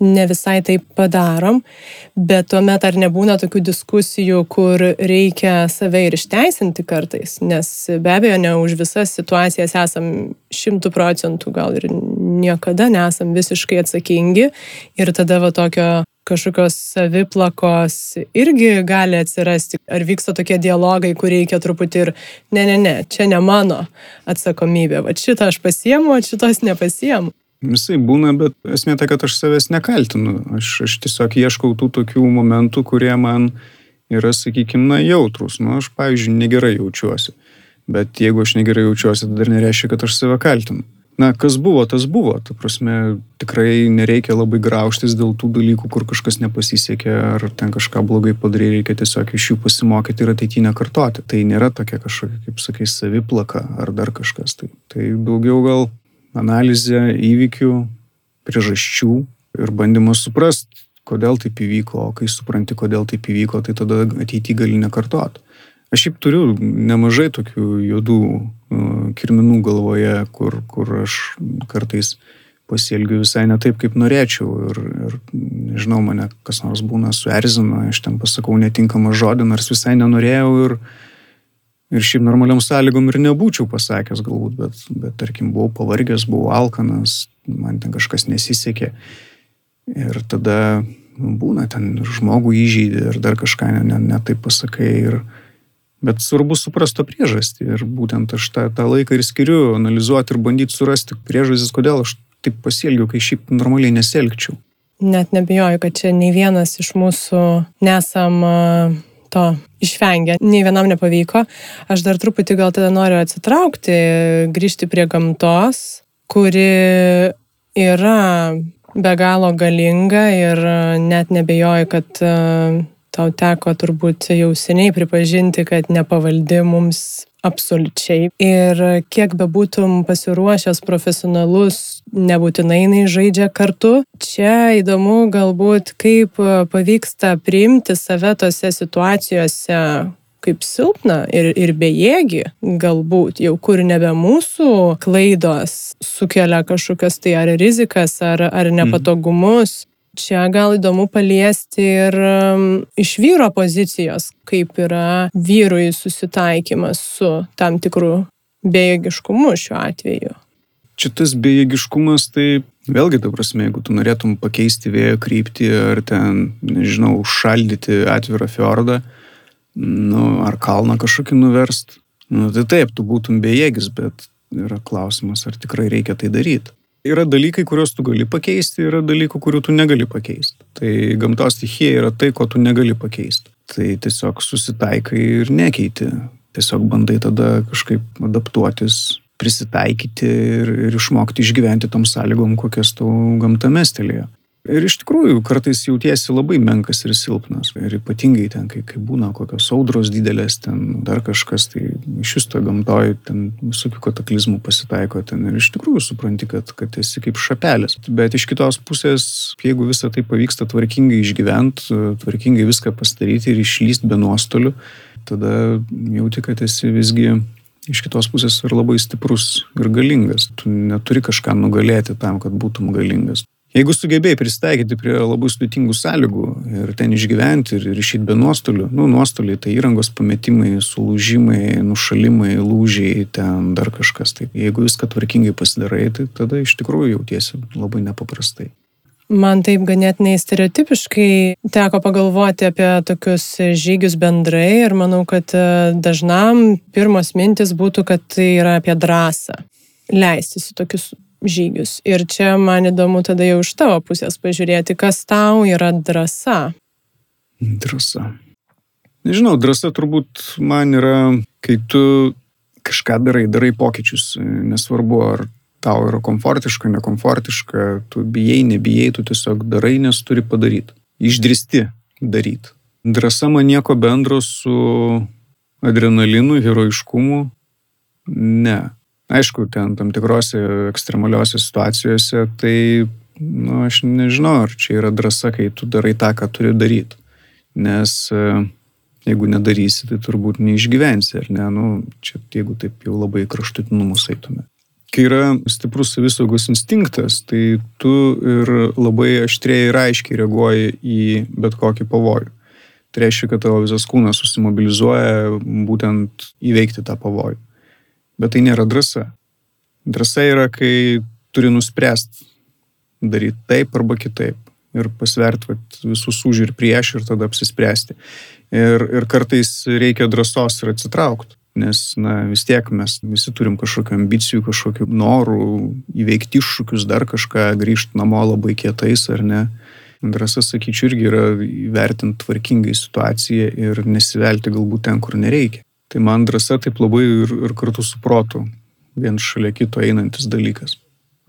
ne visai taip padarom, bet tuomet ar nebūna tokių diskusijų, kur reikia save ir išteisinti kartais, nes be abejo ne už visas situacijas esam šimtų procentų, gal ir niekada nesam visiškai atsakingi ir tada va tokio kažkokios saviplakos irgi gali atsirasti. Ar vyksta tokie dialogai, kur reikia truputį ir, ne, ne, ne, čia ne mano atsakomybė, va šitą aš pasiemu, o šitos nepasiemu. Visai būna, bet esmė ta, kad aš savęs nekaltinu. Aš, aš tiesiog ieškau tų tokių momentų, kurie man yra, sakykime, na, jautrus. Nu, aš, pavyzdžiui, negerai jaučiuosi. Bet jeigu aš negerai jaučiuosi, tai dar nereiškia, kad aš save kaltinu na, kas buvo, tas buvo. Ta prasme, tikrai nereikia labai graužtis dėl tų dalykų, kur kažkas nepasisekė ar ten kažką blogai padarė, reikia tiesiog iš jų pasimokyti ir ateityje nekartoti. Tai nėra tokia kažkokia, kaip sakai, saviplaka ar dar kažkas. Tai, tai daugiau gal analizė įvykių, priežasčių ir bandymas suprasti, kodėl taip įvyko, o kai supranti, kodėl taip įvyko, tai tada ateityje gali nekartoti. Aš šiaip turiu nemažai tokių juodų kirminų galvoje, kur, kur aš kartais pasielgiu visai ne taip, kaip norėčiau. Ir, ir nežinau, mane kas nors būna suerzina, aš ten pasakau netinkamą žodį, nors visai nenorėjau ir, ir šiaip normaliam sąlygom ir nebūčiau pasakęs galbūt, bet, bet tarkim buvau pavargęs, buvau alkanas, man ten kažkas nesisekė. Ir tada būna ten ir žmogų įžeidė ir dar kažką ne, ne, ne taip pasakai ir, Bet svarbu suprasti to priežastį ir būtent aš tą, tą laiką ir skiriu analizuoti ir bandyti surasti priežastis, kodėl aš taip pasielgiau, kai šiaip normaliai nesielgčiau. Net nebijoju, kad čia nei vienas iš mūsų nesam to išvengę, nei vienam nepavyko. Aš dar truputį gal tada noriu atsitraukti, grįžti prie gamtos, kuri yra be galo galinga ir net nebejoju, kad Tau teko turbūt jau seniai pripažinti, kad nepavaldi mums absoliučiai. Ir kiek bebūtum pasiruošęs profesionalus, nebūtinai jinai žaidžia kartu. Čia įdomu galbūt, kaip pavyksta priimti save tose situacijose kaip silpną ir, ir bejėgį, galbūt jau kur nebe mūsų klaidos sukelia kažkokias tai ar rizikas, ar, ar nepatogumus. Čia gal įdomu paliesti ir iš vyro pozicijos, kaip yra vyrui susitaikymas su tam tikru bejėgiškumu šiuo atveju. Čia tas bejėgiškumas, tai vėlgi, ta prasme, jeigu tu norėtum pakeisti vėjo kryptį ar ten, nežinau, užšaldyti atvirą fjordą, nu, ar kalną kažkokį nuverst, nu, tai taip, tu būtum bejėgis, bet yra klausimas, ar tikrai reikia tai daryti. Yra dalykai, kuriuos tu gali pakeisti, yra dalykų, kurių tu negali pakeisti. Tai gamtos stichija yra tai, ko tu negali pakeisti. Tai tiesiog susitaikai ir nekeiti. Tiesiog bandai tada kažkaip adaptuotis, prisitaikyti ir, ir išmokti išgyventi tom sąlygom, kokias tau gamta mestelėjo. Ir iš tikrųjų kartais jautiesi labai menkas ir silpnas. Ir ypatingai ten, kai, kai būna kokios audros didelės, ten dar kažkas, tai iš vis to gamtoj, ten visokių kataklizmų pasitaiko ten. Ir iš tikrųjų supranti, kad, kad esi kaip šapelis. Bet iš kitos pusės, jeigu visą tai pavyksta tvarkingai išgyventi, tvarkingai viską pasidaryti ir išlyst be nuostolių, tada jauti, kad esi visgi iš kitos pusės ir labai stiprus ir galingas. Tu neturi kažką nugalėti tam, kad būtum galingas. Jeigu sugebėjai pristaikyti prie labai sudėtingų sąlygų ir ten išgyventi ir, ir išėti be nuostolių, nu, nuostoliai tai įrangos pametimai, sulūžimai, nušalimai, lūžiai, ten dar kažkas. Tai jeigu viską tvarkingai pasidarai, tai tada iš tikrųjų jautiesi labai nepaprastai. Man taip ganėtinai stereotipiškai teko pagalvoti apie tokius žygius bendrai ir manau, kad e, dažnam pirmos mintis būtų, kad tai yra apie drąsą. Leistis į tokius žygius. Ir čia man įdomu tada jau iš tavo pusės pažiūrėti, kas tau yra drąsa. Drąsa. Nežinau, drąsa turbūt man yra, kai tu kažką darai, darai pokyčius, nesvarbu ar tau yra komfortiška, nekomfortiška, tu bijai, nebijai, tu tiesiog darai, nes turi padaryti. Išdristi daryti. Drąsa man nieko bendro su adrenalinu, herojiškumu. Ne. Aišku, ten tam tikrose ekstremaliuose situacijose, tai, nu, aš nežinau, ar čia yra drąsa, kai tu darai tą, ką turi daryti. Nes e, jeigu nedarysi, tai turbūt neišgyvensi, ar ne, nu, čia jeigu taip jau labai kraštutinumus eitume. Kai yra stiprus savisaugos instinktas, tai tu ir labai aštriai ir aiškiai reaguoji į bet kokį pavojų. Tai reiškia, kad tavo visas kūnas susimobilizuoja būtent įveikti tą pavojų. Bet tai nėra drąsa. Drąsa yra, kai turi nuspręsti daryti taip arba kitaip. Ir pasverti visus už ir prieš ir tada apsispręsti. Ir, ir kartais reikia drąsos ir atsitraukti. Nes, na, vis tiek mes visi turim kažkokių ambicijų, kažkokių norų įveikti iššūkius, dar kažką, grįžti namo labai kietais ar ne. Drąsa, sakyčiau, irgi yra įvertinti tvarkingai situaciją ir nesivelti galbūt ten, kur nereikia. Tai man drąsa taip labai ir, ir kartu su protu, vien šalia kito einantis dalykas.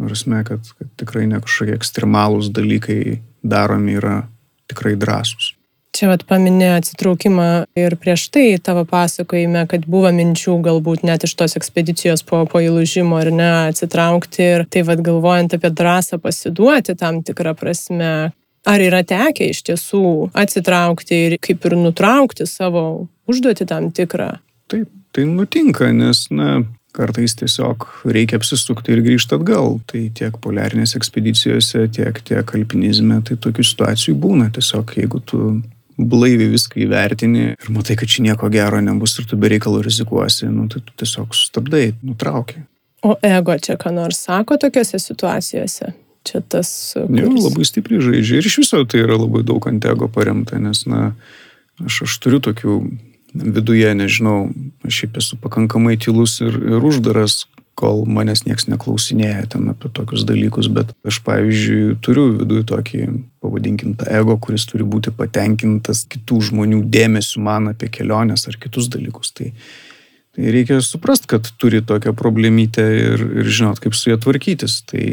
Prasme, kad, kad tikrai ne kažkokie ekstremalūs dalykai daromi yra tikrai drąsūs. Čia vat paminė atsitraukimą ir prieš tai tavo pasakojime, kad buvo minčių galbūt net iš tos ekspedicijos po, po įlūžimo ar ne atsitraukti ir tai vad galvojant apie drąsą pasiduoti tam tikrą prasme. Ar yra tekę iš tiesų atsitraukti ir kaip ir nutraukti savo užduoti tam tikrą Taip, tai nutinka, nes, na, kartais tiesiog reikia apsisukti ir grįžti atgal. Tai tiek poliarinėse ekspedicijose, tiek, tiek alpinizme, tai tokių situacijų būna. Tiesiog jeigu tu blaiviai viską įvertini ir matai, kad čia nieko gero nebus ir tu bereikalo rizikuosi, nu, tai tu tiesiog sustabdai, nutrauki. O ego čia ką nors sako tokiuose situacijose? Čia tas... Kuris... Jo, labai stipriai žaidžia ir iš viso tai yra labai daug ant ego paremta, nes, na, aš, aš turiu tokių viduje, nežinau, aš šiaip esu pakankamai tylus ir, ir uždaras, kol manęs niekas neklausinėja ten apie tokius dalykus, bet aš, pavyzdžiui, turiu viduje tokį, pavadinkim, tą ego, kuris turi būti patenkintas kitų žmonių dėmesiu man apie keliones ar kitus dalykus. Tai, tai reikia suprast, kad turi tokią problemytę ir, ir žinot, kaip su ją tvarkytis. Tai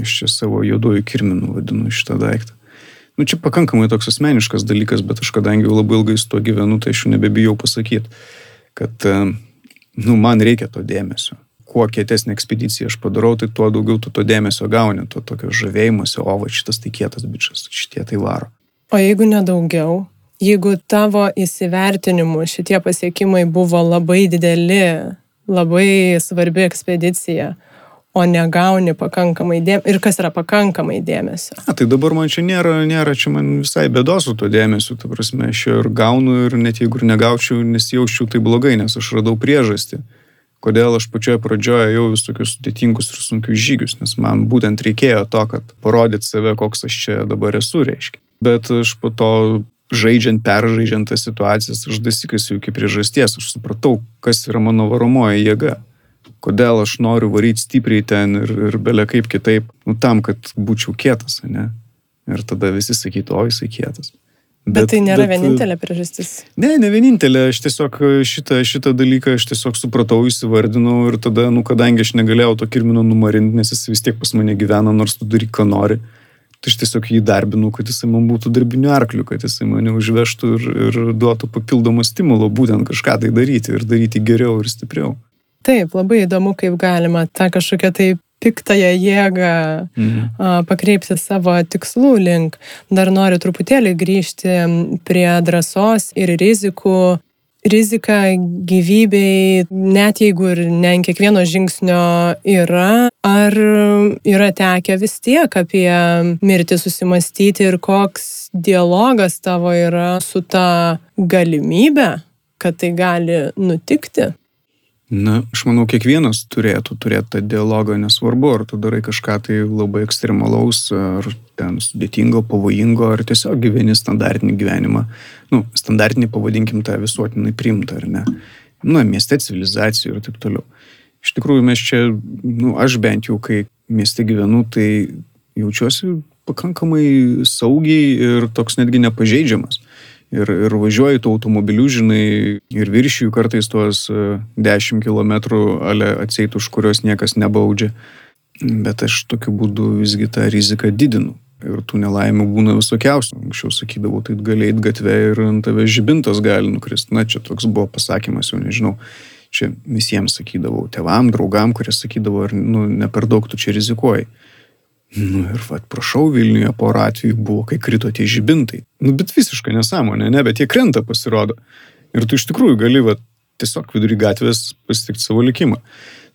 aš čia savo juoduoju kirminu vadinu šitą daiktą. Nu, čia pakankamai toks asmeniškas dalykas, bet aš kadangi labai ilgai su tuo gyvenu, tai aš jau nebebijau pasakyti, kad, e, nu, man reikia to dėmesio. Kuo kietesnė ekspedicija aš padarau, tai tuo daugiau tu to dėmesio gauni, to tokio žavėjimuose, o va šitas tai kietas bičias, šitie tai varo. O jeigu nedaugiau, jeigu tavo įsivertinimu šitie pasiekimai buvo labai dideli, labai svarbi ekspedicija, o negauni pakankamai dėmesio. Ir kas yra pakankamai dėmesio? A, tai dabar man čia nėra, nėra čia man visai bėdos su to dėmesiu, ta prasme, aš ir gaunu ir net jeigu ir negaučiau, nesijaučiau tai blogai, nes aš radau priežastį. Kodėl aš pačioje pradžioje jau vis tokius sudėtingus ir sunkius žygius, nes man būtent reikėjo to, kad parodyt save, koks aš čia dabar esu, reiškia. Bet aš po to žaidžiant, peržaidžiant tas situacijas, aš dasikasiu iki priežasties, aš supratau, kas yra mano varomoji jėga kodėl aš noriu varyti stipriai ten ir, ir belia kaip kitaip, nu tam, kad būčiau kietas, ne? Ir tada visi sakytų, o jisai kietas. Bet, bet tai nėra bet, vienintelė priežastis. Ne, ne vienintelė, aš tiesiog šitą, šitą dalyką aš tiesiog supratau, įsivardinau ir tada, nu, kadangi aš negalėjau to kirmino numarinti, nes jis vis tiek pas mane gyvena, nors tu daryk, ką nori, tai aš tiesiog jį darbinu, kad jisai man būtų darbiniu arkliu, kad jisai mane užvežtų ir, ir duotų papildomą stimulą būtent kažką tai daryti ir daryti geriau ir stipriau. Taip, labai įdomu, kaip galima tą kažkokią tai piktąją jėgą mhm. pakreipti savo tikslų link. Dar noriu truputėlį grįžti prie drąsos ir rizikų. Rizika gyvybei, net jeigu ir ne ant kiekvieno žingsnio yra, ar yra tekę vis tiek apie mirtį susimastyti ir koks dialogas tavo yra su ta galimybė, kad tai gali nutikti? Na, aš manau, kiekvienas turėtų turėti tą dialogą, nesvarbu, ar tu darai kažką tai labai ekstremalaus, ar ten sudėtingo, pavojingo, ar tiesiog gyveni standartinį gyvenimą. Nu, standartinį pavadinkim tą visuotinai primtą, ar ne. Na, mieste civilizacijų ir taip toliau. Iš tikrųjų, mes čia, nu, aš bent jau, kai mieste gyvenu, tai jaučiuosi pakankamai saugiai ir toks netgi nepažeidžiamas ir, ir važiuoji tuo automobiliu, žinai, ir viršijų kartais tuos 10 km ale atseit, už kurios niekas nebaudžia. Bet aš tokiu būdu visgi tą riziką didinu. Ir tų nelaimų būna visokiausių. Anksčiau sakydavau, tai gali eiti gatvę ir ant tave žibintas gali nukristi. Na, čia toks buvo pasakymas, jau nežinau. Čia visiems sakydavau, tevam, draugam, kurie sakydavo, ar nu, ne per daug tu čia rizikuoji. Nu ir vad, prašau, Vilniuje porą atvejų buvo, kai krito tie žibintai. Nu bet visiškai nesąmonė, ne, bet jie krenta pasirodo. Ir tu iš tikrųjų gali, vad, tiesiog vidury gatvės pasitikti savo likimą.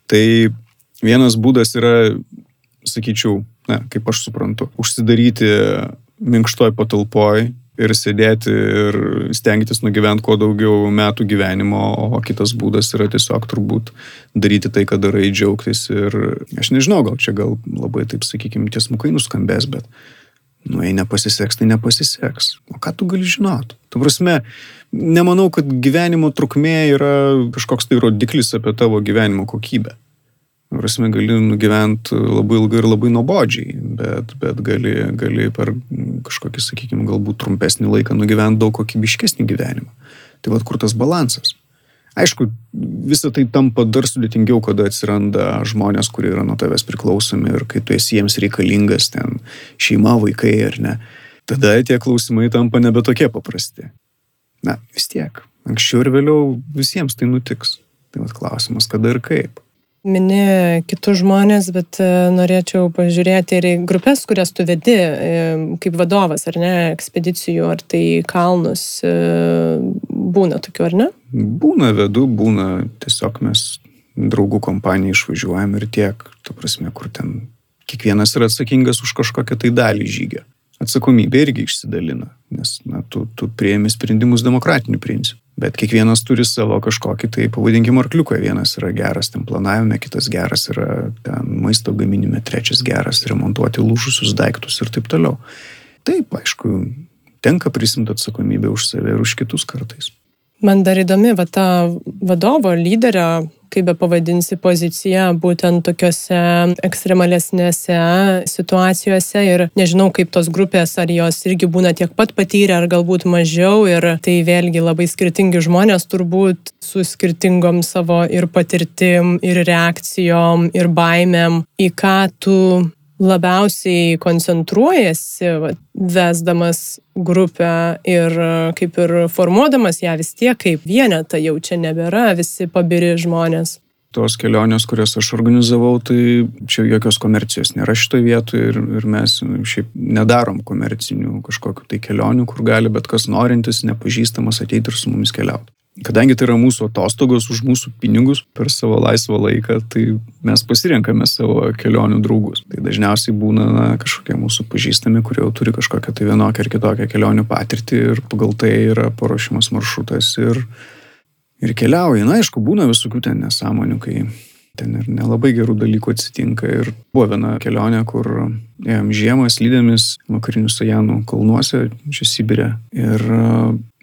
Tai vienas būdas yra, sakyčiau, na, kaip aš suprantu, užsidaryti minkštoj patalpoj ir sėdėti ir stengtis nugyventi kuo daugiau metų gyvenimo, o kitas būdas yra tiesiog turbūt daryti tai, ką darai, džiaugtis ir aš nežinau, gal čia gal labai taip, sakykime, tiesmukai nuskambės, bet, nu, jei nepasiseks, tai nepasiseks. O ką tu gali žinot? Tu prasme, nemanau, kad gyvenimo trukmė yra kažkoks tai rodiklis apie tavo gyvenimo kokybę. Prasme, gali nugyventi labai ilgai ir labai nuobodžiai, bet, bet gali, gali per kažkokį, sakykime, galbūt trumpesnį laiką nugyventi daug kokybiškesnį gyvenimą. Tai vad kur tas balansas. Aišku, visą tai tampa dar sudėtingiau, kada atsiranda žmonės, kurie yra nuo tavęs priklausomi ir kai tu esi jiems reikalingas, ten šeima, vaikai ar ne. Tada tie klausimai tampa nebe tokie paprasti. Na, vis tiek. Anksčiau ir vėliau visiems tai nutiks. Tai vad klausimas, kada ir kaip. Mini kitus žmonės, bet e, norėčiau pažiūrėti ir į grupės, kurias tu vedi e, kaip vadovas, ar ne, ekspedicijų, ar tai kalnus. E, būna tokių, ar ne? Būna vedu, būna tiesiog mes draugų kompanija išvažiuojam ir tiek, ta prasme, kur ten kiekvienas yra atsakingas už kažkokią tai dalį žygio. Atsakomybė irgi išsidalina, nes na, tu, tu prieimi sprendimus demokratiniu principu. Bet kiekvienas turi savo kažkokį tai, pavadinkim, arkliuką. Vienas yra geras ten planavime, kitas geras yra ten maisto gaminime, trečias geras remontuoti lūžusius daiktus ir taip toliau. Taip, aišku, tenka prisimti atsakomybę už save ir už kitus kartais. Man dar įdomi va ta vadovo, lyderio kaip be pavadinsi, pozicija būtent tokiuose ekstremalesnėse situacijose ir nežinau, kaip tos grupės, ar jos irgi būna tiek pat patyrę, ar galbūt mažiau ir tai vėlgi labai skirtingi žmonės turbūt su skirtingom savo ir patirtim, ir reakcijom, ir baimėm, į ką tu labiausiai koncentruojasi, va, vesdamas grupę ir kaip ir formuodamas ją vis tiek kaip vienetą, jau čia nebėra visi pabiri žmonės. Tos kelionės, kurias aš organizavau, tai čia jokios komercijos nėra šitoje vietoje ir, ir mes šiaip nedarom komercinių kažkokiu tai kelionių, kur gali bet kas norintis, nepažįstamas ateiti ir su mumis keliauti. Kadangi tai yra mūsų atostogos už mūsų pinigus per savo laisvą laiką, tai mes pasirenkame savo kelionių draugus. Tai dažniausiai būna na, kažkokie mūsų pažįstami, kurie jau turi kažkokią tai vienokią ar kitokią kelionių patirtį ir pagal tai yra paruošimas maršrutas ir, ir keliauja. Na, aišku, būna visokių ten nesąmonių, kai ten ir nelabai gerų dalykų atsitinka. Ir buvo viena kelionė, kur ėjom žiemą slydėmis vakarinių Sajanų kalnuose, čia Sibirė. Ir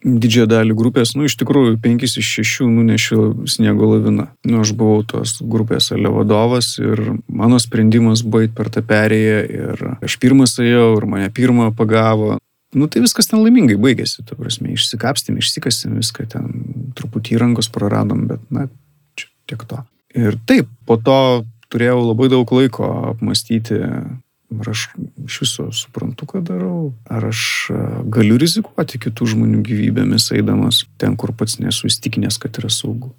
didžiąją dalį grupės, nu iš tikrųjų penkis iš šešių nunešiau sniego laviną. Nu, aš buvau tos grupės ale vadovas ir mano sprendimas buvo eiti per tą perėją ir aš pirmas ėjau ir mane pirmą pagavo. Nu tai viskas ten laimingai baigėsi, ta prasme, išsikapstėm, išsikasėm viską ten, truputį įrangos praradom, bet na, čia tiek to. Ir taip, po to turėjau labai daug laiko apmastyti Ar aš iš viso suprantu, ką darau? Ar aš e, galiu rizikuoti kitų žmonių gyvybėmis eidamas ten, kur pats nesu įstikinęs, kad yra saugu?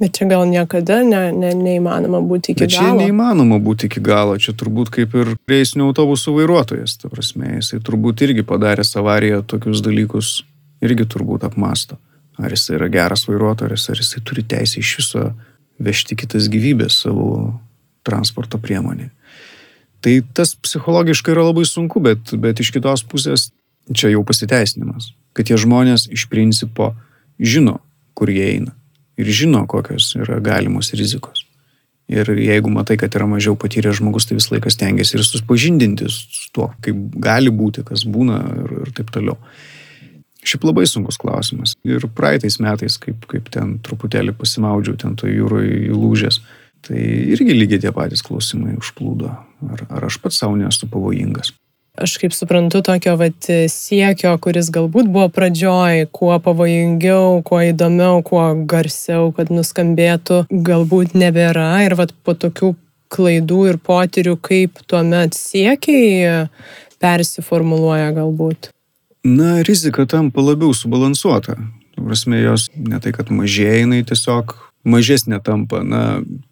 Bet čia gal niekada ne, ne, neįmanoma būti iki Bet galo. Čia neįmanoma būti iki galo. Čia turbūt kaip ir reisinių autobusų vairuotojas, ta prasme, jisai turbūt irgi padaręs avariją tokius dalykus, irgi turbūt apmasto. Ar jisai yra geras vairuotojas, ar jisai turi teisę iš viso vežti kitas gyvybės savo transporto priemonį. Tai tas psichologiškai yra labai sunku, bet, bet iš kitos pusės čia jau pasiteisinimas, kad tie žmonės iš principo žino, kur jie eina ir žino, kokios yra galimos rizikos. Ir jeigu matai, kad yra mažiau patyręs žmogus, tai vis laikas tengiasi ir susipažindinti su tuo, kaip gali būti, kas būna ir, ir taip toliau. Šiaip labai sunkus klausimas. Ir praeitais metais, kaip, kaip ten truputėlį pasimaudžiau ten to jūroje įlūžęs, Tai irgi lygiai tie patys klausimai užplūdo. Ar, ar aš pats savo nesu pavojingas? Aš kaip suprantu, tokio vat, siekio, kuris galbūt buvo pradžioj, kuo pavojingiau, kuo įdomiau, kuo garsiau, kad nuskambėtų, galbūt nebėra. Ir vat, po tokių klaidų ir potyrių, kaip tuomet siekiai persiformuluoja galbūt. Na, rizika tampa labiau subalansuota. Prasme, jos ne tai, kad mažėja, jinai tiesiog mažesnė tampa, na,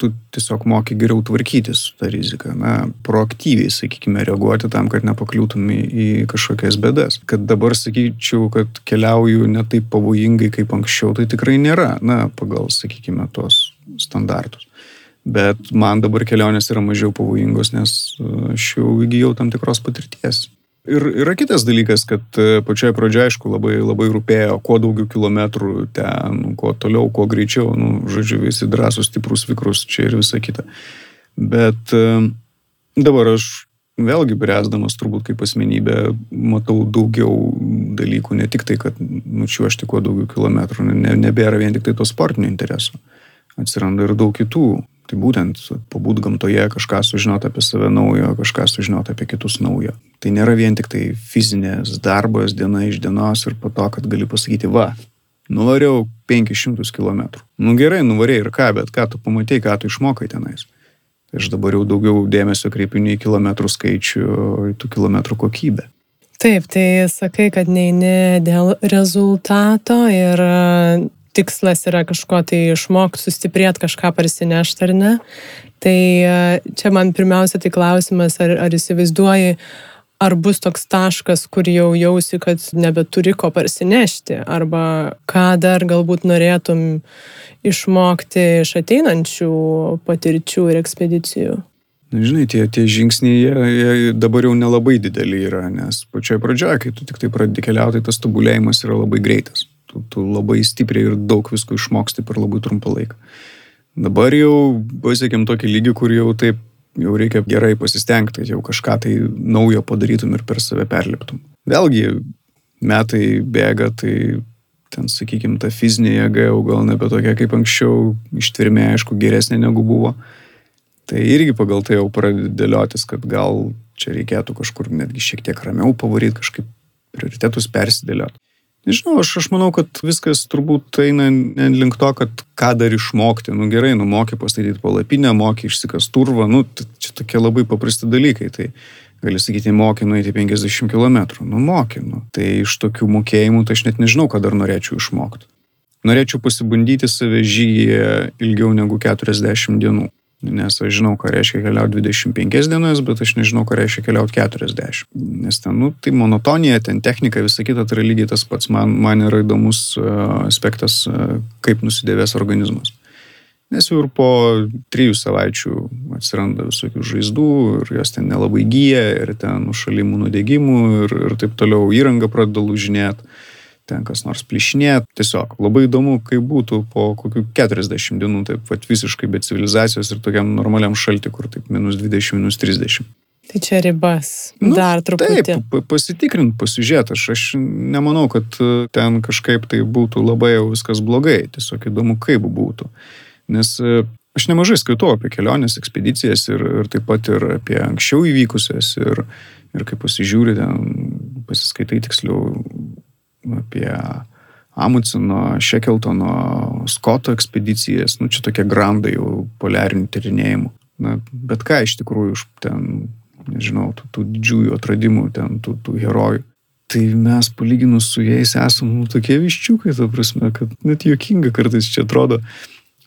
tu tiesiog moki geriau tvarkytis su tą riziką, na, proaktyviai, sakykime, reaguoti tam, kad nepakliūtum į, į kažkokias bedas. Kad dabar sakyčiau, kad keliauju ne taip pavojingai kaip anksčiau, tai tikrai nėra, na, pagal, sakykime, tos standartus. Bet man dabar kelionės yra mažiau pavojingos, nes aš jau įgyjau tam tikros patirties. Ir yra kitas dalykas, kad e, pačioje pradžioje, aišku, labai, labai rūpėjo, kuo daugiau kilometrų ten, kuo toliau, kuo greičiau, nu, žodžiu, visi drąsūs, stiprus, vikrus, čia ir visa kita. Bet e, dabar aš vėlgi bręsdamas turbūt kaip asmenybė matau daugiau dalykų, ne tik tai, kad nučiuošti kuo daugiau kilometrų, ne, nebėra vien tik tai to sportinio intereso. Atsiranda ir daug kitų Tai būtent pabūt gamtoje, kažką sužinoti apie save naujo, kažką sužinoti apie kitus naujo. Tai nėra vien tik tai fizinės darbas diena iš dienos ir po to, kad gali pasakyti, va, nuvariau 500 km. Nu gerai, nuvarėjai ir ką, bet ką tu pamatėjai, ką tu išmokai tenais. Tai aš dabar jau daugiau dėmesio kreipiu ne į kilometrų skaičių, o į tų kilometrų kokybę. Taip, tai sakai, kad neini dėl rezultato ir tikslas yra kažko tai išmokti, sustiprėti, kažką parsinešti ar ne. Tai e, čia man pirmiausia tai klausimas, ar, ar įsivaizduoji, ar bus toks taškas, kur jau jausi, kad nebeturi ko parsinešti, arba ką dar galbūt norėtum išmokti iš ateinančių patirčių ir ekspedicijų? Žinai, tie, tie žingsniai jie, jie dabar jau nelabai dideli yra, nes pačioje pradžioje, kai tu tik tai pradedi keliauti, tas tobulėjimas yra labai greitas. Tu, tu labai stipriai ir daug visko išmoksti per labai trumpą laiką. Dabar jau pasiekėm tokį lygį, kur jau taip jau reikia gerai pasistengti, kad jau kažką tai naujo padarytum ir per save perliptum. Vėlgi, metai bėga, tai ten, sakykime, ta fizinė jėga jau gal nebe tokia kaip anksčiau, ištvirmė, aišku, geresnė negu buvo. Tai irgi pagal tai jau pradedi dėliotis, kad gal čia reikėtų kažkur netgi šiek tiek ramiau pavaryti, kažkaip prioritetus persidėlioti. Nežinau, aš, aš manau, kad viskas turbūt eina link to, kad ką dar išmokti. Nu gerai, nu moki pastatyti palapinę, moki išsikas turvą, nu čia tokie labai paprasti dalykai. Tai gali sakyti, moki nueiti 50 km, nu moki. Nu. Tai iš tokių mokėjimų, tai aš net nežinau, ką dar norėčiau išmokti. Norėčiau pasibandyti save žygyje ilgiau negu 40 dienų. Nes aš žinau, ką reiškia keliauti 25 dienas, bet aš nežinau, ką reiškia keliauti 40. Nes ten, nu, tai monotonija, ten technika, visa kita, tai yra lygiai tas pats. Man, man yra įdomus aspektas, kaip nusidėvės organizmas. Nes jau ir po trijų savaičių atsiranda visokių žaizdų ir jos ten nelabai gyja ir ten nušalimų nudegimų ir, ir taip toliau įranga pradeda lūžinėti ten kas nors plišnėt. Tiesiog labai įdomu, kaip būtų po kokių 40 dienų, taip pat visiškai be civilizacijos ir tokiam normaliam šaltį, kur taip minus 20, minus 30. Tai čia ribas. Nu, Dar truputį. Taip, pasitikrint, pasižiūrėti. Aš, aš nemanau, kad e, ten kažkaip tai būtų labai jau viskas blogai. Tiesiog įdomu, kaip būtų. Nes e, aš nemažai skaitau apie kelionės, ekspedicijas ir, ir taip pat ir apie anksčiau įvykusias. Ir, ir kai pasižiūri, ten pasiskaitai tiksliau apie Amucino, Šekeltono, Skoto ekspedicijas, nu čia tokie grandai jau poliarinių tyrinėjimų. Na, bet ką iš tikrųjų už ten, nežinau, tų, tų didžiųjų atradimų, ten tų, tų herojų. Tai mes palyginus su jais esame nu, tokie viščiukai, ta prasme, kad net juokinga kartais čia atrodo,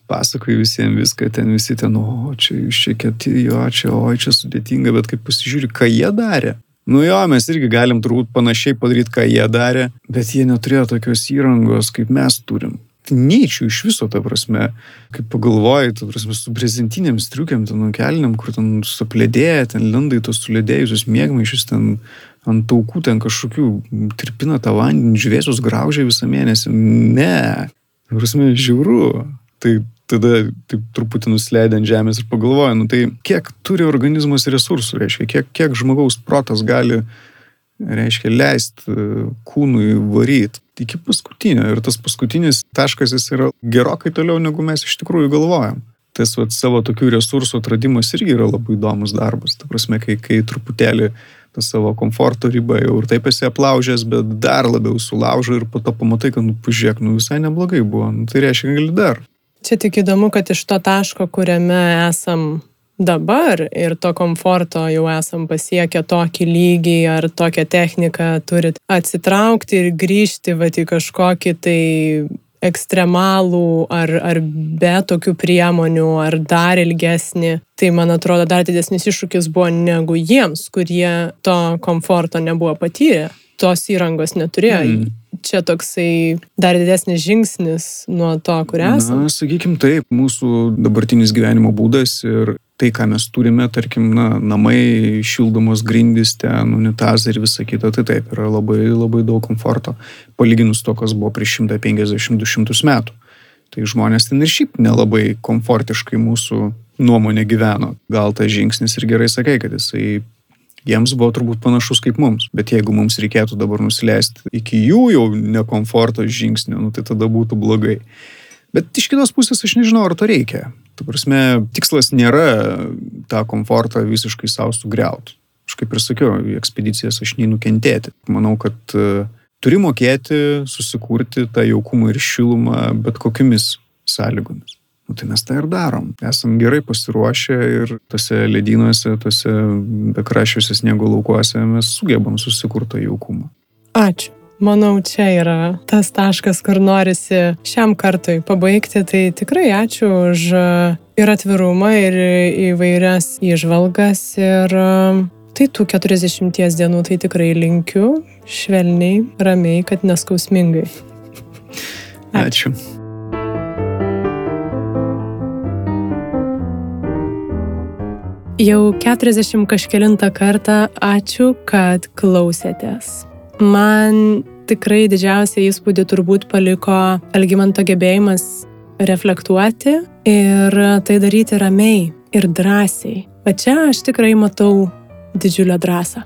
pasakoju visiems viską, ten visi ten, o čia jūs čia keti, jo, čia, o čia sudėtinga, bet kai pasižiūri, ką jie darė, Nu jo, mes irgi galim turbūt panašiai padaryti, ką jie darė, bet jie neturėjo tokios įrangos, kaip mes turim. Tai Neičių iš viso, ta prasme, kaip pagalvojai, ta prasme, su prezentinėm striukiam, ten nukeliniam, kur ten suplėdėja, ten lindai tos sulėdėjusius mėgmaišius, ten ant taukų ten kažkokių tirpina tą vandenį, žvėsius graužia visą mėnesį. Ne, ta prasme, žiauru. Tai tada taip truputį nusileidė ant žemės ir pagalvojo, nu tai kiek turi organizmas resursų, reiškia, kiek, kiek žmogaus protas gali, reiškia, leisti e, kūnui varyti iki paskutinio. Ir tas paskutinis taškas jis yra gerokai toliau, negu mes iš tikrųjų galvojam. Tas vat, savo tokių resursų atradimas irgi yra labai įdomus darbas. Ta prasme, kai, kai truputėlį tą savo komforto ribą jau ir taip esi aplaužęs, bet dar labiau sulaužo ir po to pamatai, kad, nu, pažiūrėk, nu visai neblogai buvo. Nu, tai reiškia, gali dar. Čia tik įdomu, kad iš to taško, kuriame esam dabar ir to komforto jau esam pasiekę tokį lygį ar tokią techniką turit atsitraukti ir grįžti va į kažkokį tai ekstremalų ar, ar be tokių priemonių, ar dar ilgesnį, tai man atrodo dar didesnis iššūkis buvo negu jiems, kurie to komforto nebuvo patyrę, tos įrangos neturėjo. Mm čia toksai dar didesnis žingsnis nuo to, kur esame? Na, sakykim taip, mūsų dabartinis gyvenimo būdas ir tai, ką mes turime, tarkim, na, namai, šildomos grindys, ten unitazai ir visa kita, tai taip, yra labai, labai daug komforto, palyginus to, kas buvo prieš 150-200 metų. Tai žmonės ten ir šiaip nelabai komfortiškai mūsų nuomonė gyveno. Gal tas žingsnis ir gerai sakai, kad jisai jiems buvo turbūt panašus kaip mums. Bet jeigu mums reikėtų dabar nusileisti iki jų jau nekomforto žingsnio, nu, tai tada būtų blogai. Bet iš kitos pusės aš nežinau, ar to reikia. Tu prasme, tikslas nėra tą komfortą visiškai savo sugriauti. Aš kaip ir sakiau, ekspedicijas aš nei nukentėti. Manau, kad uh, turi mokėti susikurti tą jaukumą ir šilumą bet kokiamis sąlygomis. Nu, tai mes tai ir darom. Esam gerai pasiruošę ir tose ledynuose, tose bekrašiuose sniego laukuose mes sugebam susikurti jaukumą. Ačiū. Manau, čia yra tas taškas, kur norisi šiam kartui pabaigti. Tai tikrai ačiū už ir atvirumą, ir įvairias įžvalgas. Ir Tai tų 40 dienų tai tikrai linkiu švelniai, ramiai, kad neskausmingai. Ačiū. Jau 40 kažkelintą kartą ačiū, kad klausėtės. Man tikrai didžiausią įspūdį turbūt paliko Algymanto gebėjimas reflektuoti ir tai daryti ramiai ir drąsiai. O čia aš tikrai matau didžiulę drąsą.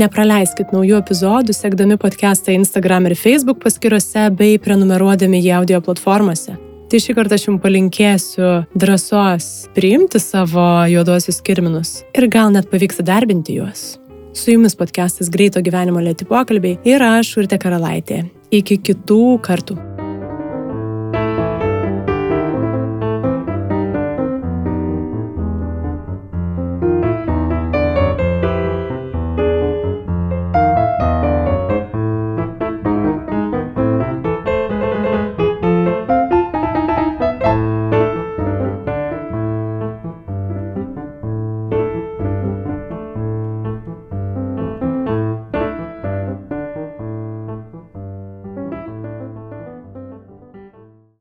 Nepraleiskit naujų epizodų, sekdami podcastą Instagram ir Facebook paskyrose bei prenumeruodami jį audio platformose. Tai šį kartą aš jums palinkėsiu drąsos priimti savo juodosius kirminus ir gal net pavyks įdarbinti juos. Su jumis podcastas Greito gyvenimo lėti pokalbiai ir aš, Urte Karalaitė. Iki kitų kartų.